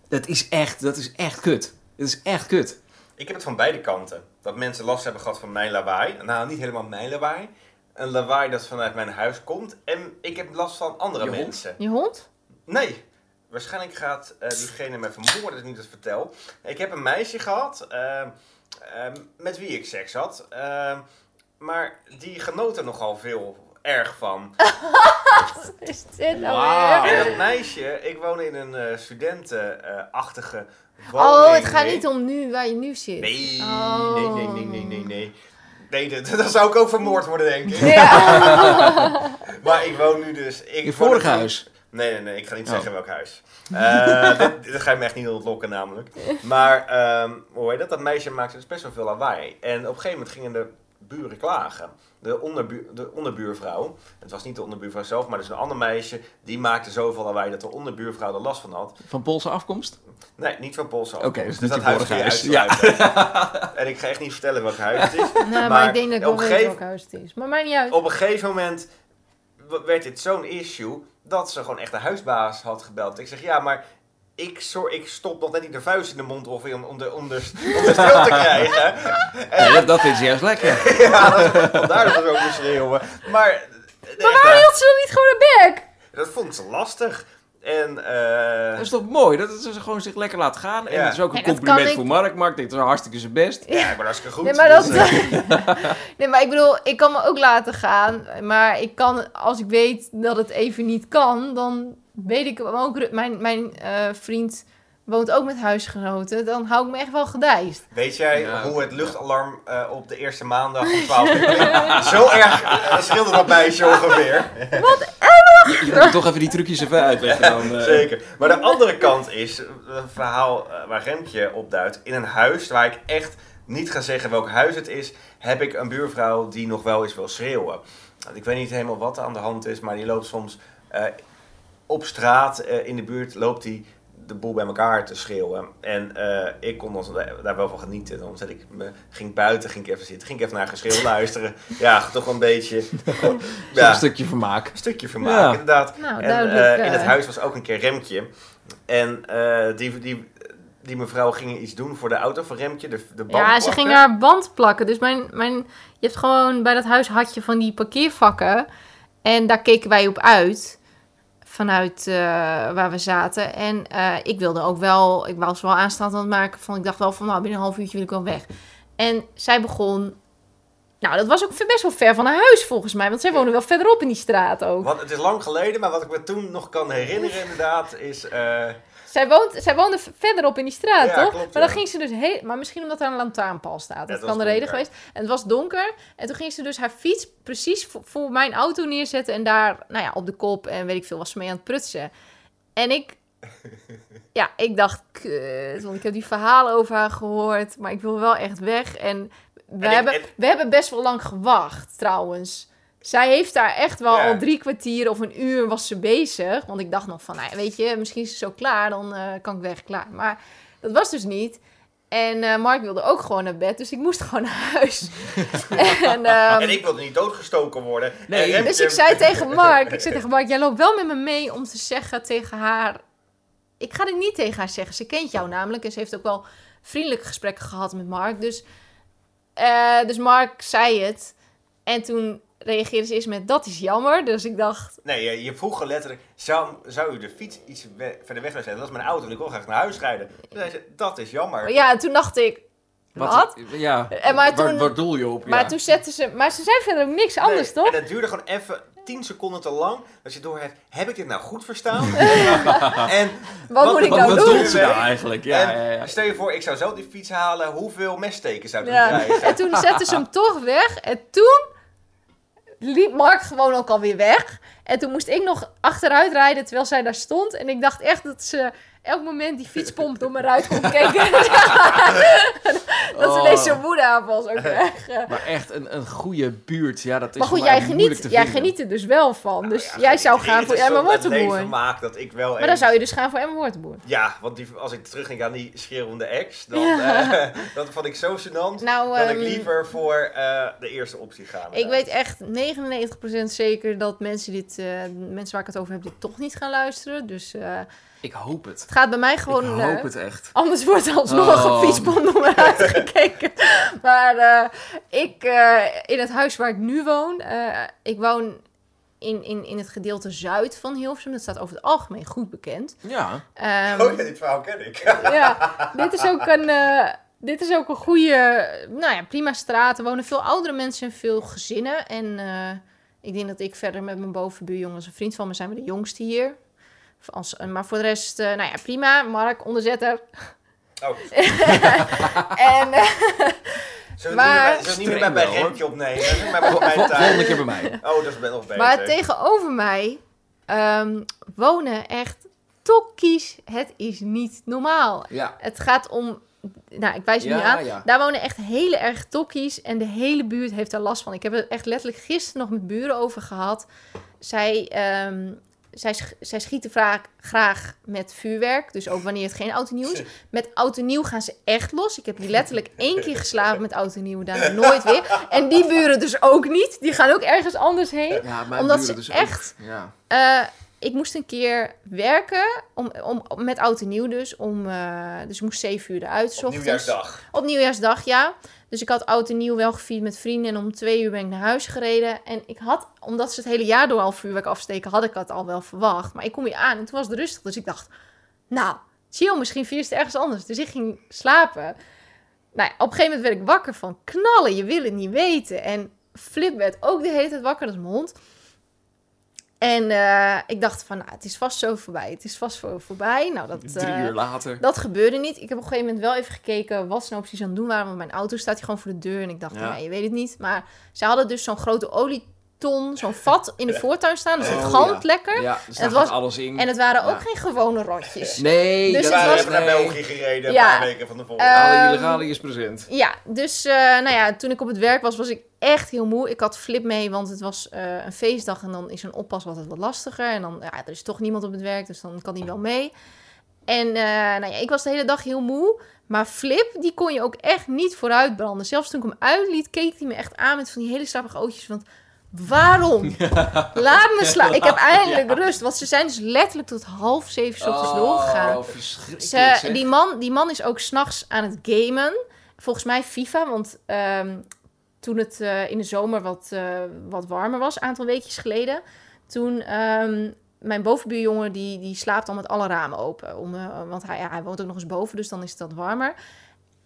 dat, is echt, dat is echt kut. Dat is echt kut. Ik heb het van beide kanten. Dat mensen last hebben gehad van mijn lawaai. Nou, niet helemaal mijn lawaai. Een lawaai dat vanuit mijn huis komt. En ik heb last van andere Je hond? mensen. Je hond? Nee. Waarschijnlijk gaat eh, diegene me vermoorden als ik niet het vertel. Ik heb een meisje gehad eh, eh, met wie ik seks had. maar die genoot er nogal veel erg van. [LAUGHS] Is dit nou weer? En dat meisje, ik woon in een eh studentenachtige woning. Oh, het gaat niet om nu, waar je nu zit. Nee, Oh. nee, nee, nee, nee, nee, nee. Nee, dat, dat zou ik ook vermoord worden, denk ik. Ja. [LAUGHS] Maar ik woon nu dus... Ik Je huis. Nee, nee, nee, ik ga niet Oh. zeggen welk huis. Eh [LAUGHS] dit, dit ga je me echt niet ontlokken namelijk. Maar, ehm, hoe heet dat? Dat meisje maakte dus best wel veel lawaai. En op een gegeven moment gingen de buren klagen. De, onderbu de onderbuurvrouw, het was niet de onderbuurvrouw zelf, maar dus een ander meisje, die maakte zoveel lawaai dat de onderbuurvrouw er last van had. Van Poolse afkomst? Nee, niet van Poolse Oké, afkomst. dus niet dat huis huis. uitsluiten. [LAUGHS] en ik ga echt niet vertellen welk huis het is. [LAUGHS] Nee, maar, Maar ik denk dat ik op wel weet welk huis het is. Maar mij niet uit. Op een gegeven moment werd dit zo'n issue dat ze gewoon echt de huisbaas had gebeld. Ik zeg, ja, maar ik, ik stop nog net niet de vuist in de mond of om, om, de, om, de, om de stil te krijgen. Nee, dat, dat vindt ze juist lekker. [LAUGHS] ja, dat, vandaar dat ze ook moest schreeuwen. Maar, de Maar waarom hield ze dan niet gewoon een bek? dat vond ze lastig. En, eh, Dat is toch mooi? Dat ze gewoon zich lekker laat gaan. En Ja. dat is ook een Nee, compliment ik- voor Mark. Mark denkt, dat is hartstikke zijn best. ja, ik ben hartstikke goed. Nee, maar dat... dus, eh, [LAUGHS] nee, maar ik bedoel, ik kan me ook laten gaan. Maar ik kan, als ik weet dat het even niet kan, dan weet ik ook... Mijn, mijn eh, vriend woont ook met huisgenoten. Dan hou ik me echt wel gedijst. Weet jij Ja. hoe het luchtalarm eh, op de eerste maandag om 12 uur? Zo erg uh, scheelde dat meisje ongeveer. Je, je moet toch even die trucjes even uitleggen dan. eh. Zeker. Maar de andere kant is, een verhaal eh, waar Remtje opduidt. In een huis waar ik echt niet ga zeggen welk huis het is, heb ik een buurvrouw die nog wel eens wil schreeuwen. Ik weet niet helemaal wat er aan de hand is, maar die loopt soms eh, op straat eh, in de buurt, loopt die de boel bij elkaar te schreeuwen. En eh, ik kon ons daar wel van genieten. Dan zet ik me, ging buiten, ging ik even zitten, ging ik even naar geschreeuw luisteren. [LAUGHS] Ja, toch een beetje. Ja, stukje vermaak. een stukje vermaak, Ja. inderdaad. Nou, en eh, in het huis was ook een keer Remtje. En eh, die, die, die mevrouw ging iets doen voor de auto van Remtje, de, de band Ja, ze ging haar band plakken. Dus mijn, mijn, je hebt gewoon bij dat huis had je van die parkeervakken. En daar keken wij op uit. Vanuit eh, waar we zaten. En eh, ik wilde ook wel, ik was wel aanstaand aan het maken van, ik dacht wel van, nou binnen een half uurtje wil ik wel weg. En zij begon, nou dat was ook best wel ver van haar huis volgens mij. Want zij woonde wel verderop in die straat ook. Want het is lang geleden, maar wat ik me toen nog kan herinneren [LAUGHS] inderdaad, is... eh, Zij, woont, zij woonde verderop in die straat, Ja, toch? klopt, maar dan ging ze dus heel... Maar misschien omdat er een lantaarnpaal staat. Dat kan de reden geweest. En het was donker. En toen ging ze dus haar fiets precies voor, voor mijn auto neerzetten. En daar, nou ja, op de kop en weet ik veel, was ze mee aan het prutsen. En ik... [LAUGHS] Ja, ik dacht, kut, want ik heb die verhalen over haar gehoord. Maar ik wil wel echt weg. En we, En ik- hebben, en- we hebben best wel lang gewacht, trouwens. Zij heeft daar echt wel Ja. al drie kwartier of een uur was ze bezig. Want ik dacht nog van, nou weet je, misschien is ze zo klaar, dan eh, kan ik weg, klaar. Maar dat was dus niet. En eh, Mark wilde ook gewoon naar bed, dus ik moest [LAUGHS] gewoon naar huis. [LAUGHS] en, ehm, en ik wilde niet doodgestoken worden. Nee. En Remtje- dus ik zei tegen [LAUGHS] Mark, ik zei tegen Mark, jij loopt wel met me mee om te zeggen tegen haar... Ik ga dit niet tegen haar zeggen, ze kent jou namelijk. En ze heeft ook wel vriendelijke gesprekken gehad met Mark. Dus, eh, dus Mark zei het. En toen reageerde ze eerst met, dat is jammer. Dus ik dacht, Nee, je, je vroeg letterlijk, zou, zou u de fiets iets we- verder weg willen zetten? Dat is mijn auto en ik wil graag naar huis rijden. Toen zei ze, dat is jammer. ja, en toen dacht ik, wat? Ja, En maar waar, toen- waar doel je op? Maar ja. toen zette ze, maar ze zei verder ook niks anders, Nee, toch? En het duurde gewoon even 10 seconden te lang. Dat je doorheeft, heb ik dit nou goed verstaan? [LAUGHS] en Wat moet ik wat nou wat doen? doelt ze nou eigenlijk? Ja, en ja, ja. stel je voor, ik zou zelf die fiets halen. Hoeveel messteken zou ik Ja. [LAUGHS] krijgen? En toen zette ze hem toch weg. En toen liep Mark gewoon ook alweer weg. En toen moest ik nog achteruit rijden terwijl zij daar stond. En ik dacht echt dat ze elk moment die fietspomp [LAUGHS] door mijn ruit kon kijken. [LAUGHS] [LAUGHS] dat ze Oh. deze zo'n woedeaanval ook echt. eh. Maar echt een, een goede buurt. Ja, dat is Maar goed, jij geniet, jij geniet er dus wel van. Dus Ja, jij zou gaan voor is Emma leven maakt dat ik wel Maar dan eens- zou je dus gaan voor Emma Wortenboer. Ja, want die, als ik terugdenk aan die schreeuwende ex, dan eh, dat vond ik zo gênant. Nou, dat ik ehm, liever voor eh, de eerste optie ga. Ik weet echt 99% zeker dat mensen dit, eh, mensen waar ik het over heb, dit toch niet gaan luisteren. Dus eh, Ik hoop het. het gaat bij mij gewoon. ik hoop het echt. Anders wordt er alsnog Oh. een fietspomp door me uitgekeken. [LAUGHS] maar eh, ik, eh, in het huis waar ik nu woon, eh, ik woon in, in, in het gedeelte zuid van Hilversum. Dat staat over het algemeen goed bekend. Ja. Oh Ehm, ja, dit verhaal ken ik. [LAUGHS] ja, dit is ook een, eh, dit is ook een goede, nou ja, prima straat. Er wonen veel oudere mensen en veel gezinnen. En eh, ik denk dat ik verder met mijn bovenbuurjongens, een vriend van me, zijn we de jongste hier. Als, maar voor de rest, eh, nou ja, prima. Mark, onderzetter. Oh, [LAUGHS] [LAUGHS] En eh, zullen Maar- het niet meer- zullen we het niet meer bij, opnemen? Mijn vol- tuin? Volgende keer bij mij. Oh, dat is nog beter. maar tegenover mij ehm, wonen echt tokkies. Het is niet normaal. Ja. Het gaat om, nou, ik wijs nu Ja, aan. ja. Daar wonen echt hele erg tokkies en de hele buurt heeft daar last van. Ik heb het echt letterlijk gisteren nog met buren over gehad. Zij, ehm, zij, zij schieten vaak graag met vuurwerk, dus ook wanneer het geen oud en nieuw is. [LAUGHS] Met oud en nieuw gaan ze echt los. Ik heb die letterlijk één keer geslagen met oud en nieuw, daarna nooit weer. En die buren dus ook niet. Die gaan ook ergens anders heen. Ja, Omdat buren ze dus echt- Ook. Ja. Eh, ik moest een keer werken, om, om, om- met oud en nieuw dus. Om, eh, dus ik moest zeven uur eruit. Op ochtends. nieuwjaarsdag. Op nieuwjaarsdag, ja. Dus ik had oud en nieuw wel gevierd met vrienden. En om twee uur ben ik naar huis gereden. En ik had, omdat ze het hele jaar door al vuurwerk afsteken, had ik het al wel verwacht. Maar ik kom hier aan en toen was het rustig. Dus ik dacht, nou, chill, misschien vier het ergens anders. Dus ik ging slapen. Nou op een gegeven moment werd ik wakker van knallen. Je wil het niet weten. En Flip werd ook de hele tijd wakker, dat is mijn hond. En eh, ik dacht van, nou, het is vast zo voorbij. Het is vast voor, voorbij. Nou, dat, [LAUGHS] Drie eh, uur later. dat gebeurde niet. Ik heb op een gegeven moment wel even gekeken wat ze nou precies aan het doen waren. Want mijn auto staat hier gewoon voor de deur. En ik dacht, Ja. nou, je weet het niet. Maar ze hadden dus zo'n grote olieton, zo'n vat in de [LAUGHS] voortuin staan. Dus het Oh, galmt ja. lekker. Ja, dus het daar was- alles in. En het waren ook Ja. geen gewone rotjes. Nee, Dus We het waren was- even naar nee. België gereden, een Ja. paar weken van tevoren. Eh, Alle Ehm, illegale is present. Ja, dus eh, nou ja, toen ik op het werk was, was ik echt heel moe. Ik had flip mee, want het was eh, een feestdag en dan is een oppas altijd wat lastiger. En dan, ja, er is toch niemand op het werk, dus dan kan die wel mee. En eh, nou ja, ik was de hele dag heel moe. Maar Flip, die kon je ook echt niet vooruit branden. Zelfs toen ik hem uitliet, keek hij me echt aan met van die hele strappige ootjes. Want waarom? [LAUGHS] Laat me slaan. Ik heb eindelijk rust. Want ze zijn dus letterlijk tot half zeven 's ochtends doorgegaan. Oh, verschrikkelijk Ze, die, man, die man is ook s'nachts aan het gamen. Volgens mij FIFA, want ehm, toen het eh, in de zomer wat, eh, wat warmer was, een aantal weekjes geleden... toen ehm, mijn bovenbuurjongen, die, die slaapt al met alle ramen open. Om, eh, want hij, ja, hij woont ook nog eens boven, dus dan is het wat warmer.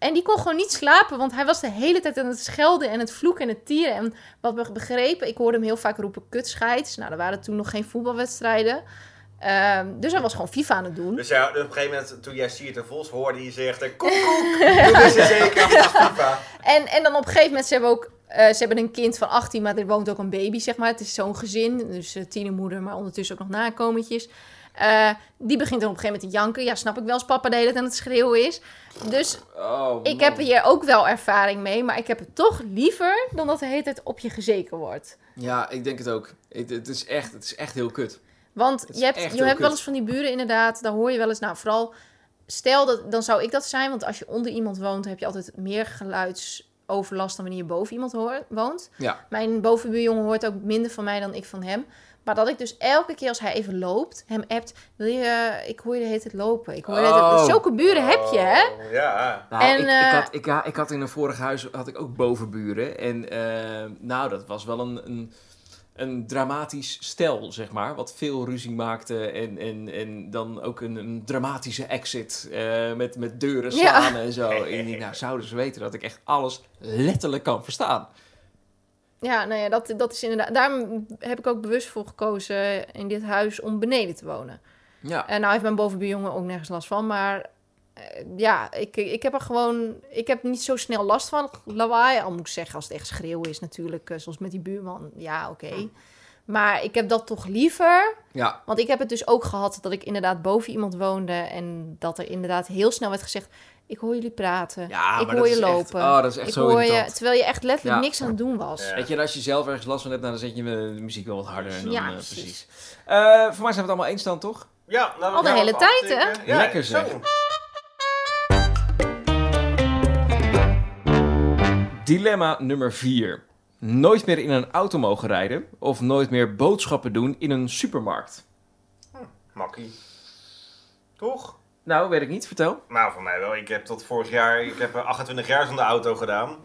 En die kon gewoon niet slapen, want hij was de hele tijd aan het schelden en het vloeken en het tieren. En wat we begrepen, ik hoorde hem heel vaak roepen kutscheids. Nou, er waren toen nog geen voetbalwedstrijden. Ehm, dus hij was gewoon FIFA aan het doen. Dus ja, op een gegeven moment, toen jij Siert de Vos hoorde, je zegt, eh, koek, koek, [LAUGHS] toen zeker, dat is FIFA. En, en dan op een gegeven moment, ze hebben ook eh, ze hebben een kind van 18, maar er woont ook een baby, zeg maar. Het is zo'n gezin, dus uh, tienermoeder, maar ondertussen ook nog nakometjes. Uh, die begint dan op een gegeven moment te janken. Ja, snap ik wel als papa de hele tijd aan het schreeuwen is. Dus Oh, ik heb hier ook wel ervaring mee, maar ik heb het toch liever dan dat de hele tijd op je gezeken wordt. Ja, ik denk het ook. Het, het, is, echt, het is echt heel kut. Want Het je hebt, je hebt wel eens van die buren inderdaad, daar hoor je wel eens, nou vooral, stel dat, dan zou ik dat zijn, want als je onder iemand woont, heb je altijd meer geluidsoverlast dan wanneer je boven iemand woont. Ja. Mijn bovenbuurjongen hoort ook minder van mij dan ik van hem. Maar dat ik dus elke keer als hij even loopt, hem appt, wil je, ik hoor je de hele tijd lopen. Ik hoor je tijd- Oh. Zulke buren heb je, hè? Oh, Ja. Nou, En, ik, ik, eh, had, ik, ja, ik had in een vorig huis had ik ook bovenburen. En eh, nou, dat was wel een, een, een dramatisch stel, zeg maar. Wat veel ruzie maakte. En, en, en dan ook een, een dramatische exit. eh, met, met deuren Ja. slaan en zo. [LAUGHS] En nou, zouden ze weten dat ik echt alles letterlijk kan verstaan. Ja, nou ja, dat, dat is inderdaad. Daarom heb ik ook bewust voor gekozen in dit huis om beneden te wonen. Ja. En nou heeft mijn bovenbuurjongen ook nergens last van, maar eh, ja, ik, ik heb er gewoon, ik heb niet zo snel last van lawaai. Al moet ik zeggen, als het echt schreeuwen is natuurlijk, eh, zoals met die buurman, ja, oké. Maar ik heb dat toch liever, Ja. want ik heb het dus ook gehad dat ik inderdaad boven iemand woonde en dat er inderdaad heel snel werd gezegd, ik hoor jullie praten, Ja, ik maar hoor dat je is echt- lopen. oh, dat is echt ik zo hoor je, terwijl je echt letterlijk Ja. niks aan het doen was. Ja. Weet je, als je zelf ergens last van hebt, dan zet je de muziek wel wat harder. En dan, Ja, eh, precies. precies. Eh, voor mij zijn we het allemaal eens dan, toch? Ja, nou, Al de hele tijd, hè? Lekker zo. zeg. Dilemma nummer 4. Nooit meer in een auto mogen rijden of nooit meer boodschappen doen in een supermarkt. Makkie. Toch? Nou, weet ik niet. Vertel. Nou, voor mij wel. Ik heb tot vorig jaar, ik heb eh, 28 jaar zonder auto gedaan.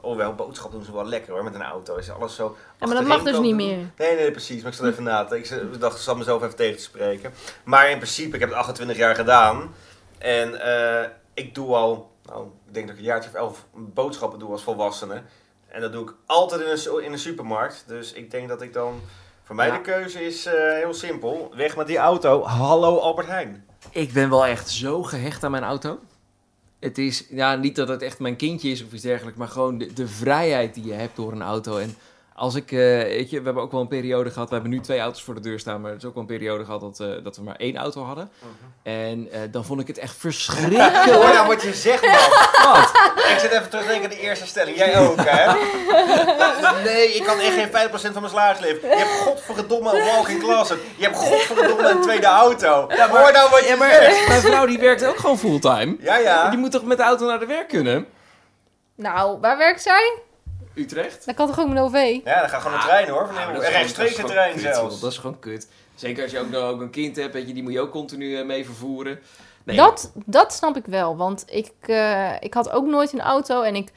Oh, wel, boodschap doen ze wel lekker hoor, met een auto. Is alles zo Ja, maar dat mag dus niet meer. Nee, nee, precies. Maar ik zat even na te Ik dacht, ik zat mezelf even tegen te spreken. Maar in principe, ik heb het 28 jaar gedaan. En eh, ik doe al, nou, ik denk dat ik een jaartje of elf boodschappen doe als volwassene. En dat doe ik altijd in een, in een supermarkt. Dus ik denk dat ik dan... Voor mij Ja. de keuze is eh, heel simpel. Weg met die auto. Hallo Albert Heijn. Ik ben wel echt zo gehecht aan mijn auto. Het is, ja, niet dat het echt mijn kindje is of iets dergelijks, maar gewoon de, vrijheid die je hebt door een auto. En als ik, eh, weet je, we hebben ook wel een periode gehad, we hebben nu twee auto's voor de deur staan, maar het is ook wel een periode gehad dat, eh, dat we maar één auto hadden. En eh, dan vond ik het echt Hoor [LAUGHS] verschrikkelijk. nou wat je zegt, man. Wat? Ik zit even terug te denken aan de eerste stelling. Jij ook, hè? [LAUGHS] Nee, ik kan echt geen 5% van mijn salaris leven. Je hebt godverdomme een walking closet. Je hebt godverdomme een tweede auto. Ja, Hoor nou wat je Ja, maar zegt. mijn vrouw die werkt ook gewoon fulltime. Ja, ja. Die moet toch met de auto naar de werk kunnen? Nou, waar werkt zij? Utrecht? Dat kan toch ook met OV? Ja, dan gaat gewoon een trein, hoor. Van gewoon- rechtstreeks een trein zelfs. Dat is gewoon kut. Zeker als je ook nog ook een kind hebt, weet je, die moet je ook continu eh, mee vervoeren. Nee, Dat, dat snap ik wel, want ik, eh, ik had ook nooit een auto en ik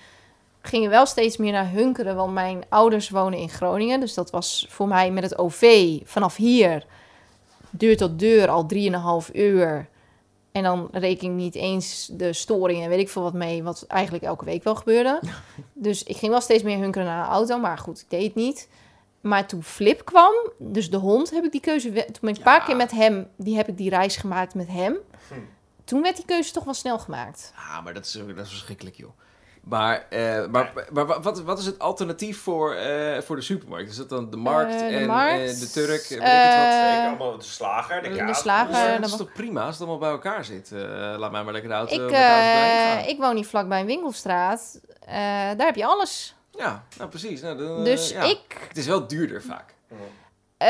ging er wel steeds meer naar hunkeren, want mijn ouders wonen in Groningen. Dus dat was voor mij met het OV vanaf hier, deur tot deur, al 3,5 uur. En dan reken ik niet eens de storingen en weet ik veel wat mee, wat eigenlijk elke week wel gebeurde. [LAUGHS] Dus ik ging wel steeds meer hunkeren naar een auto, maar goed, ik deed het niet. Maar toen Flip kwam, dus de hond, heb ik die keuze... Toen ben ik een paar Ja. keer met hem, die heb ik die reis gemaakt met hem. Hm. Toen werd die keuze toch wel snel gemaakt. Ah, maar dat is, dat is verschrikkelijk, joh. Maar, eh, maar, maar, wa- wat, wat is het alternatief voor, eh, voor de supermarkt? Is dat dan de markt Eh, de en markt, eh, de Turk? Weet ik het wat? Zeker, allemaal de slager, de de slager. Eh, dat is toch prima als het allemaal bij elkaar zit? Eh, laat mij maar lekker de auto Ik, eh, gaan. ik woon niet vlakbij een winkelstraat. Eh, daar heb je alles. Ja, nou precies. Nou, dan, Dus ja. ik... Het is wel duurder vaak. Eh,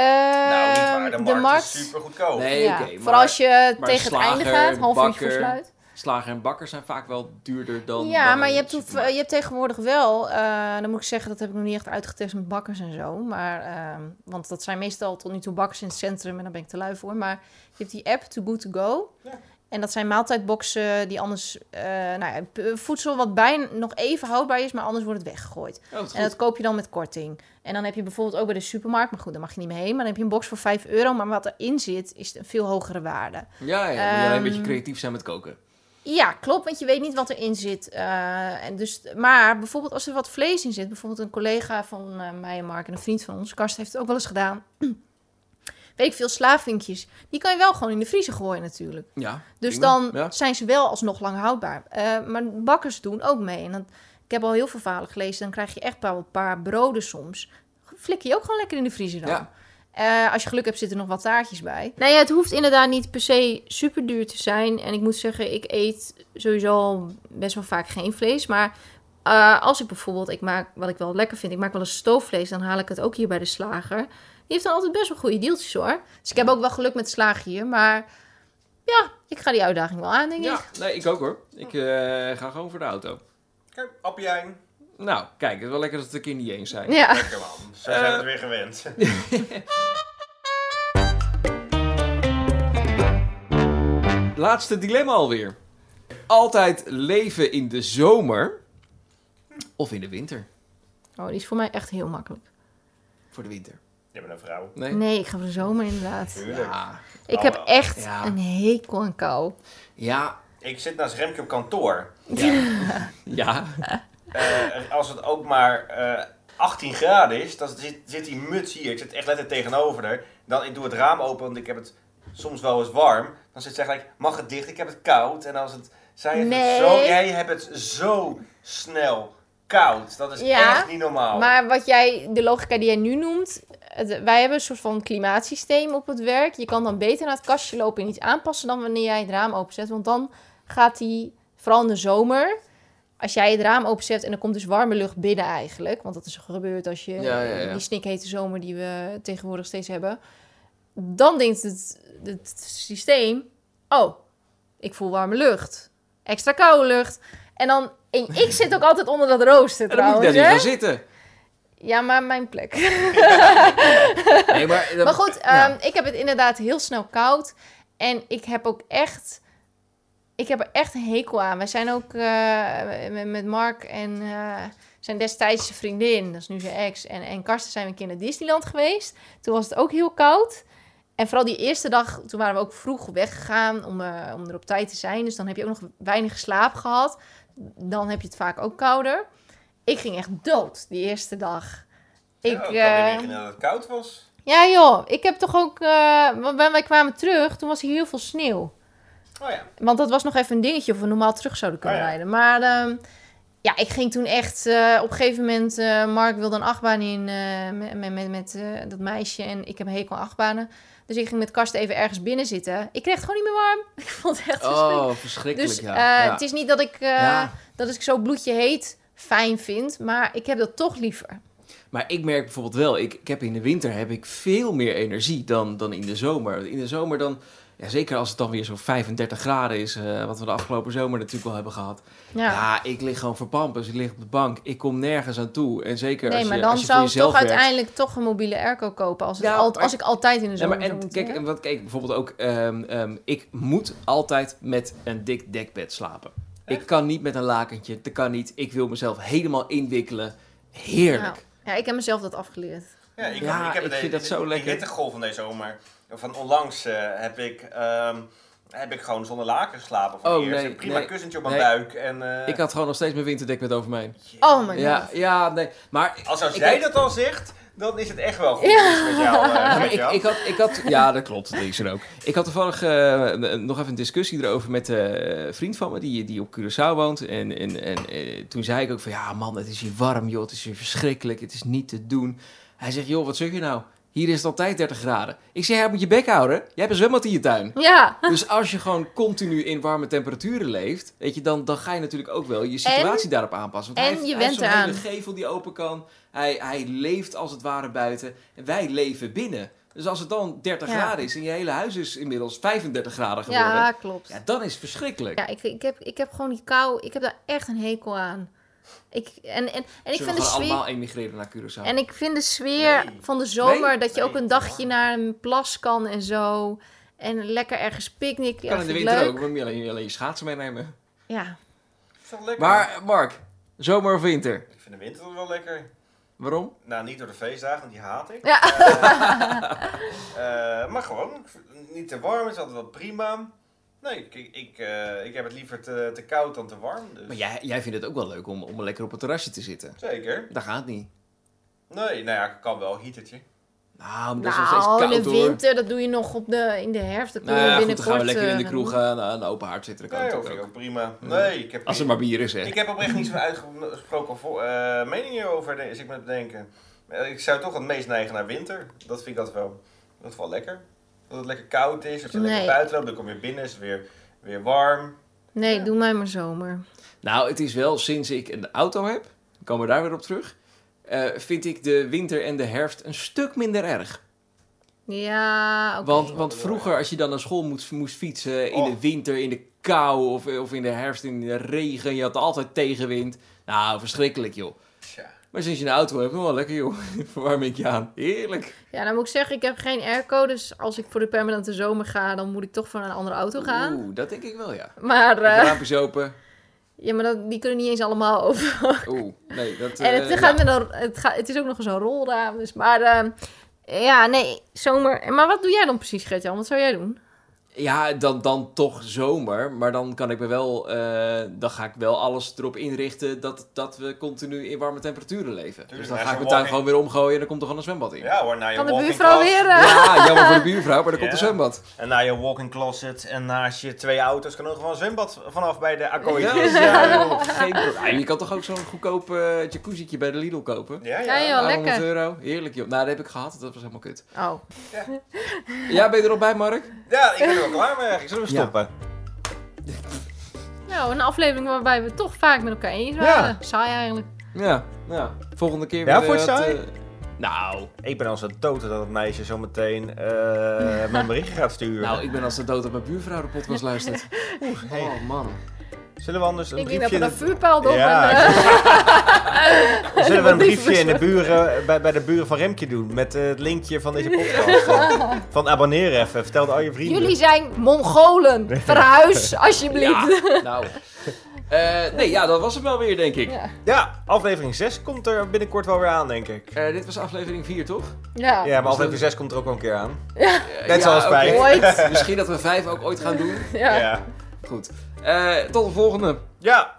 nou, niet waar. De de markt, markt. is super goedkoop. Nee, ja. oké. Vooral maar als je maar tegen het einde gaat, half uurtje voor bakker, sluit. Slager en bakker zijn vaak wel duurder dan... Ja, dan maar je hebt, je hebt tegenwoordig wel, eh, dan moet ik zeggen, dat heb ik nog niet echt uitgetest met bakkers en zo. Maar, ehm, want dat zijn meestal tot nu toe bakkers in het centrum en daar ben ik te lui voor. Maar je hebt die app Too Good To Go. Ja. En dat zijn maaltijdboxen die anders, eh, nou ja, voedsel wat bijna nog even houdbaar is, maar anders wordt het weggegooid. Oh, En dat koop je dan met korting. En dan heb je bijvoorbeeld ook bij de supermarkt, maar goed, daar mag je niet mee heen. Maar dan heb je een box voor 5 euro, maar wat erin zit is een veel hogere waarde. Ja, ja, moet je alleen een beetje Ehm, creatief zijn met koken. Ja, klopt, want je weet niet wat erin zit. Eh, en dus, maar bijvoorbeeld als er wat vlees in zit, bijvoorbeeld een collega van eh, mij en Mark en een vriend van ons, Karst heeft het ook wel eens gedaan. [CLEARS THROAT] weet ik veel, slaafvinkjes. Die kan je wel gewoon in de vriezer gooien natuurlijk. Ja, Dus prima. dan Ja. zijn ze wel alsnog lang houdbaar. Eh, maar bakkers doen ook mee. En dan, ik heb al heel veel verhalen gelezen. Dan krijg je echt wel een paar broden soms. Flik je ook gewoon lekker in de vriezer dan. Ja. Eh, als je geluk hebt, zitten er nog wat taartjes bij. Nou ja, het hoeft inderdaad niet per se super duur te zijn. En ik moet zeggen, ik eet sowieso al best wel vaak geen vlees. Maar eh, als ik bijvoorbeeld, ik maak wat ik wel lekker vind, ik maak wel eens stoofvlees, dan haal ik het ook hier bij de slager. Die heeft dan altijd best wel goede deeltjes hoor. Dus ik heb ook wel geluk met slagen hier. Maar ja, ik ga die uitdaging wel aan, denk ik. Ja, nee, ik ook hoor. Ik eh, ga gewoon voor de auto. Kijk, appelijn. Nou, kijk, het is wel lekker dat we het een keer niet eens zijn. Ja. Lekker man. Zo zijn we het weer gewend. [LAUGHS] Laatste dilemma alweer. Altijd leven in de zomer of in de winter? Oh, die is voor mij echt heel makkelijk. Voor de winter. Je bent een vrouw. Nee? Nee, ik ga voor de zomer inderdaad. Tuurlijk. Ja. Ik heb echt Ja. een hekel aan kou. Ja. Ik zit naast Remke op kantoor. Ja. [LAUGHS] Eh, als het ook maar eh, 18 graden is, dan zit, zit die muts hier. Ik zit echt letterlijk tegenover haar. Dan, ik doe het raam open, want ik heb het soms wel eens warm. Dan zit zij gelijk, mag het dicht? Ik heb het koud. En als het, zij heeft Nee. het zo, jij hebt het zo snel koud. Dat is Ja, echt niet normaal. Maar wat jij, de logica die jij nu noemt, het- wij hebben een soort van klimaatsysteem op het werk. Je kan dan beter naar het kastje lopen en iets aanpassen dan wanneer jij het raam openzet. Want dan gaat die, vooral in de zomer, als jij het raam openzet en er komt dus warme lucht binnen eigenlijk. Want dat is gebeurd als je Ja, ja, ja. die snikhete zomer die we tegenwoordig steeds hebben. Dan denkt het, het systeem, oh, ik voel warme lucht. Extra koude lucht. En dan, en ik zit ook altijd onder dat rooster En dan moet trouwens. je daar niet gaan zitten. Ja, maar mijn plek. [LAUGHS] Nee, maar... Maar goed, ehm, ik heb het inderdaad heel snel koud. En ik heb ook echt... Ik heb er echt een hekel aan. Wij zijn ook eh, met, Mark en eh, zijn destijds zijn vriendin, dat is nu zijn ex, en, en Karsten zijn we een keer naar Disneyland geweest. Toen was het ook heel koud. En vooral die eerste dag, toen waren we ook vroeg weggegaan om, eh, om er op tijd te zijn. Dus dan heb je ook nog weinig slaap gehad. Dan heb je het vaak ook kouder. Ik ging echt dood die eerste dag. Ja, Ik, dat het koud was. ja, joh. Ik heb toch ook... wij kwamen terug, toen was hier heel veel sneeuw. Oh ja. Want dat was nog even een dingetje of we normaal terug zouden kunnen Oh ja. rijden. Maar ehm, ja, ik ging toen echt... eh, op een gegeven moment... eh, Mark wilde een achtbaan in eh, met, met, met, dat meisje. En ik heb een hekel aan achtbanen. Dus ik ging met Karsten even ergens binnen zitten. Ik kreeg het gewoon niet meer warm. [LAUGHS] Ik vond het echt verschrikkelijk. Oh, verschrikkelijk, Dus ja. het is niet dat ik, dat ik zo bloedje heet fijn vind. Maar ik heb dat toch liever. Maar ik merk bijvoorbeeld wel, ik, ik heb in de winter heb ik veel meer energie dan, dan in de zomer. In de zomer dan, ja, zeker als het dan weer zo'n 35 graden is, eh, wat we de afgelopen zomer natuurlijk wel hebben gehad. Ja. Ja, ik lig gewoon verpampers, ik lig op de bank, ik kom nergens aan toe. En zeker Nee, als je, maar dan als je zou ik toch werkt. uiteindelijk toch een mobiele airco kopen. Als, het Ja, al- maar- als ik altijd in de Ja, zomer maar zou en moeten, kijk, en wat, kijk, bijvoorbeeld ook, ehm, ehm, ik moet altijd met een dik dekbed slapen. Ik kan niet met een lakentje, dat kan niet. Ik wil mezelf helemaal inwikkelen. Heerlijk. Ja, ik heb mezelf dat afgeleerd. Ja, ik, Ja, ik, heb ik het vind dat zo lekker. Hittegolf van deze zomer, van onlangs eh, heb ik, ehm, heb ik gewoon zonder laken geslapen. Voor Oh, eerst. nee, Een prima nee, kussentje op mijn nee. buik. En, eh, Ik had gewoon nog steeds mijn winterdekbed over mij. Oh my Ja, god. ja, nee. Maar Als, als ik jij heb- dat al zegt, dan is het echt wel goed Ja. met jou. eh, Ja, met ik, jou. ik, had, ik had... Ja, dat klopt. Dat is er ook. Ik had toevallig eh, nog even een discussie erover met eh, een vriend van me... die, die op Curaçao woont. En, en, en eh, toen zei ik ook van... Ja, man, het is hier warm, joh. Het is hier verschrikkelijk. Het is niet te doen. Hij zegt, joh, wat zeg je nou? Hier is het altijd 30 graden. Ik zeg, jij moet je bek houden. Jij hebt een zwembad in je tuin. Ja, Dus als je gewoon continu in warme temperaturen leeft, weet je, dan, dan ga je natuurlijk ook wel je situatie daarop aanpassen. Want en hij heeft, je hij heeft zo'n eraan. hele gevel die open kan. Hij, hij leeft als het ware buiten. En wij leven binnen. Dus als het dan 30 Ja. graden is en je hele huis is inmiddels 35 graden geworden, Ja, ja, klopt. dan is het verschrikkelijk. Ja, ik, ik, heb, ik heb gewoon die kou. Ik heb daar echt een hekel aan. Ik, en, en, en ik vind we de sfeer. allemaal emigreren naar Curaçao? En ik vind de sfeer Nee. van de zomer Nee? dat je ook een dagje ja. naar een plas kan en zo. En lekker ergens picknick. Ja, kan in de winter leuk. ook, moet je alleen, alleen je schaatsen meenemen. Ja. Is toch lekker? Maar Mark, zomer of winter? Ik vind de winter wel lekker. Waarom? Nou, niet door de feestdagen, want die haat ik. Ja. Eh, maar gewoon, niet te warm is altijd wel prima. Nee, ik, ik, ik, eh, ik heb het liever te, te koud dan te warm. Dus. Maar jij, jij vindt het ook wel leuk om, om lekker op het terrasje te zitten. Zeker. Dat gaat niet. Nee, nou ja, kan wel, heatertje. Nou, maar dat is Nou, in koud de hoor. winter, dat doe je nog op de, in de herfst. Dat Nou ja, goed, dan binnenkort... gaan we lekker in de eh, kroeg doen. aan, aan de open haard zitten. Dat kan Nee, natuurlijk vind ik ook. ook prima. Nee, ik heb, Als er maar bier is, hè. ik heb oprecht niet zo'n uitgesproken eh, mening hierover, de- is ik met bedenken. Eh, Ik zou toch het meest neigen naar winter. Dat vind ik altijd wel, dat wel lekker. Dat het lekker koud is, als je Nee. lekker buiten loopt, dan kom je binnen, is het weer, weer warm. Nee, Ja. doe mij maar zomer. Nou, het is wel sinds ik een auto heb, komen we daar weer op terug, eh, vind ik de winter en de herfst een stuk minder erg. Ja, oké. Want, want vroeger, als je dan naar school moest, moest fietsen in Oh. de winter, in de kou of, of in de herfst, in de regen, je had altijd tegenwind. Nou, verschrikkelijk joh. Tja. Maar sinds je een auto hebt, wel lekker joh. [LAUGHS] Verwarm ik je aan. Heerlijk. Ja, dan moet ik zeggen, ik heb geen airco. Dus als ik voor de permanente zomer ga, dan moet ik toch voor een andere auto gaan. Oeh, dat denk ik wel ja. Maar, De eh, raampjes open. Ja, maar dat, die kunnen niet eens allemaal [LAUGHS] over. Oeh, nee, dat... en het, eh, gaat met een, het, gaat, het is ook nog eens een rolraam. Dus, maar ehm, ja, nee, zomer. Maar wat doe jij dan precies, Gertjan? Wat zou jij doen? Ja, dan, dan toch zomer. Maar dan kan ik me wel. eh, dan ga ik wel alles erop inrichten dat, dat we continu in warme temperaturen leven. Tuurlijk, dus dan ja, ga ik mijn tuin gewoon weer omgooien en dan komt er gewoon een zwembad in. Ja hoor, na je Kan de buurvrouw closet- weer... eh, Ja, jammer voor de [LAUGHS] buurvrouw, maar er komt Ja. een zwembad. En na je walking closet en naast je twee auto's kan er nog wel een zwembad vanaf bij de Ja, akkoordjes. ja, joh, geen probleem. Ja, je kan toch ook zo'n goedkoop eh jacuzzietje bij de Lidl kopen? Ja, Ja, ja. joh. 100 lekker. euro. Heerlijk joh. Nou, dat heb ik gehad. Dat was helemaal kut. Oh. Ja, ben je er al bij, Mark? Ja, ik er wel klaar mee eigenlijk. Zullen we Ja. stoppen? Nou, een aflevering waarbij we toch vaak met elkaar eens Ja. waren. Saai eigenlijk. Ja, ja. Volgende keer Ja, weer. vond je eh, het saai? eh, nou, Ik ben al zo dood dat het meisje zometeen eh [LAUGHS] mijn berichtje gaat sturen. nou, ik ben als de dood dat mijn buurvrouw de podcast luistert. hey. Oh man. Zullen we anders een Ik denk dat briefje... we een vuurpijl. Ja, en, eh, [LAUGHS] Zullen we een briefje in de buren, bij, bij de buren van Remke doen? Met eh, het linkje van deze podcast. Eh, [LAUGHS] van abonneer even. Vertel het al je vrienden. Jullie zijn Mongolen. [LAUGHS] Verhuis, alsjeblieft. Ja, nou. Eh, nee, ja, dat was het wel weer, denk ik. Ja. Ja, aflevering 6 komt er binnenkort wel weer aan, denk ik. Eh, dit was aflevering 4, toch? Ja. Ja, maar aflevering 6 komt er ook wel een keer aan. Eh, Net zoals. Ooit. Misschien dat we 5 ook ooit gaan doen. Ja. ja. Goed. Eh, tot de volgende. Ja.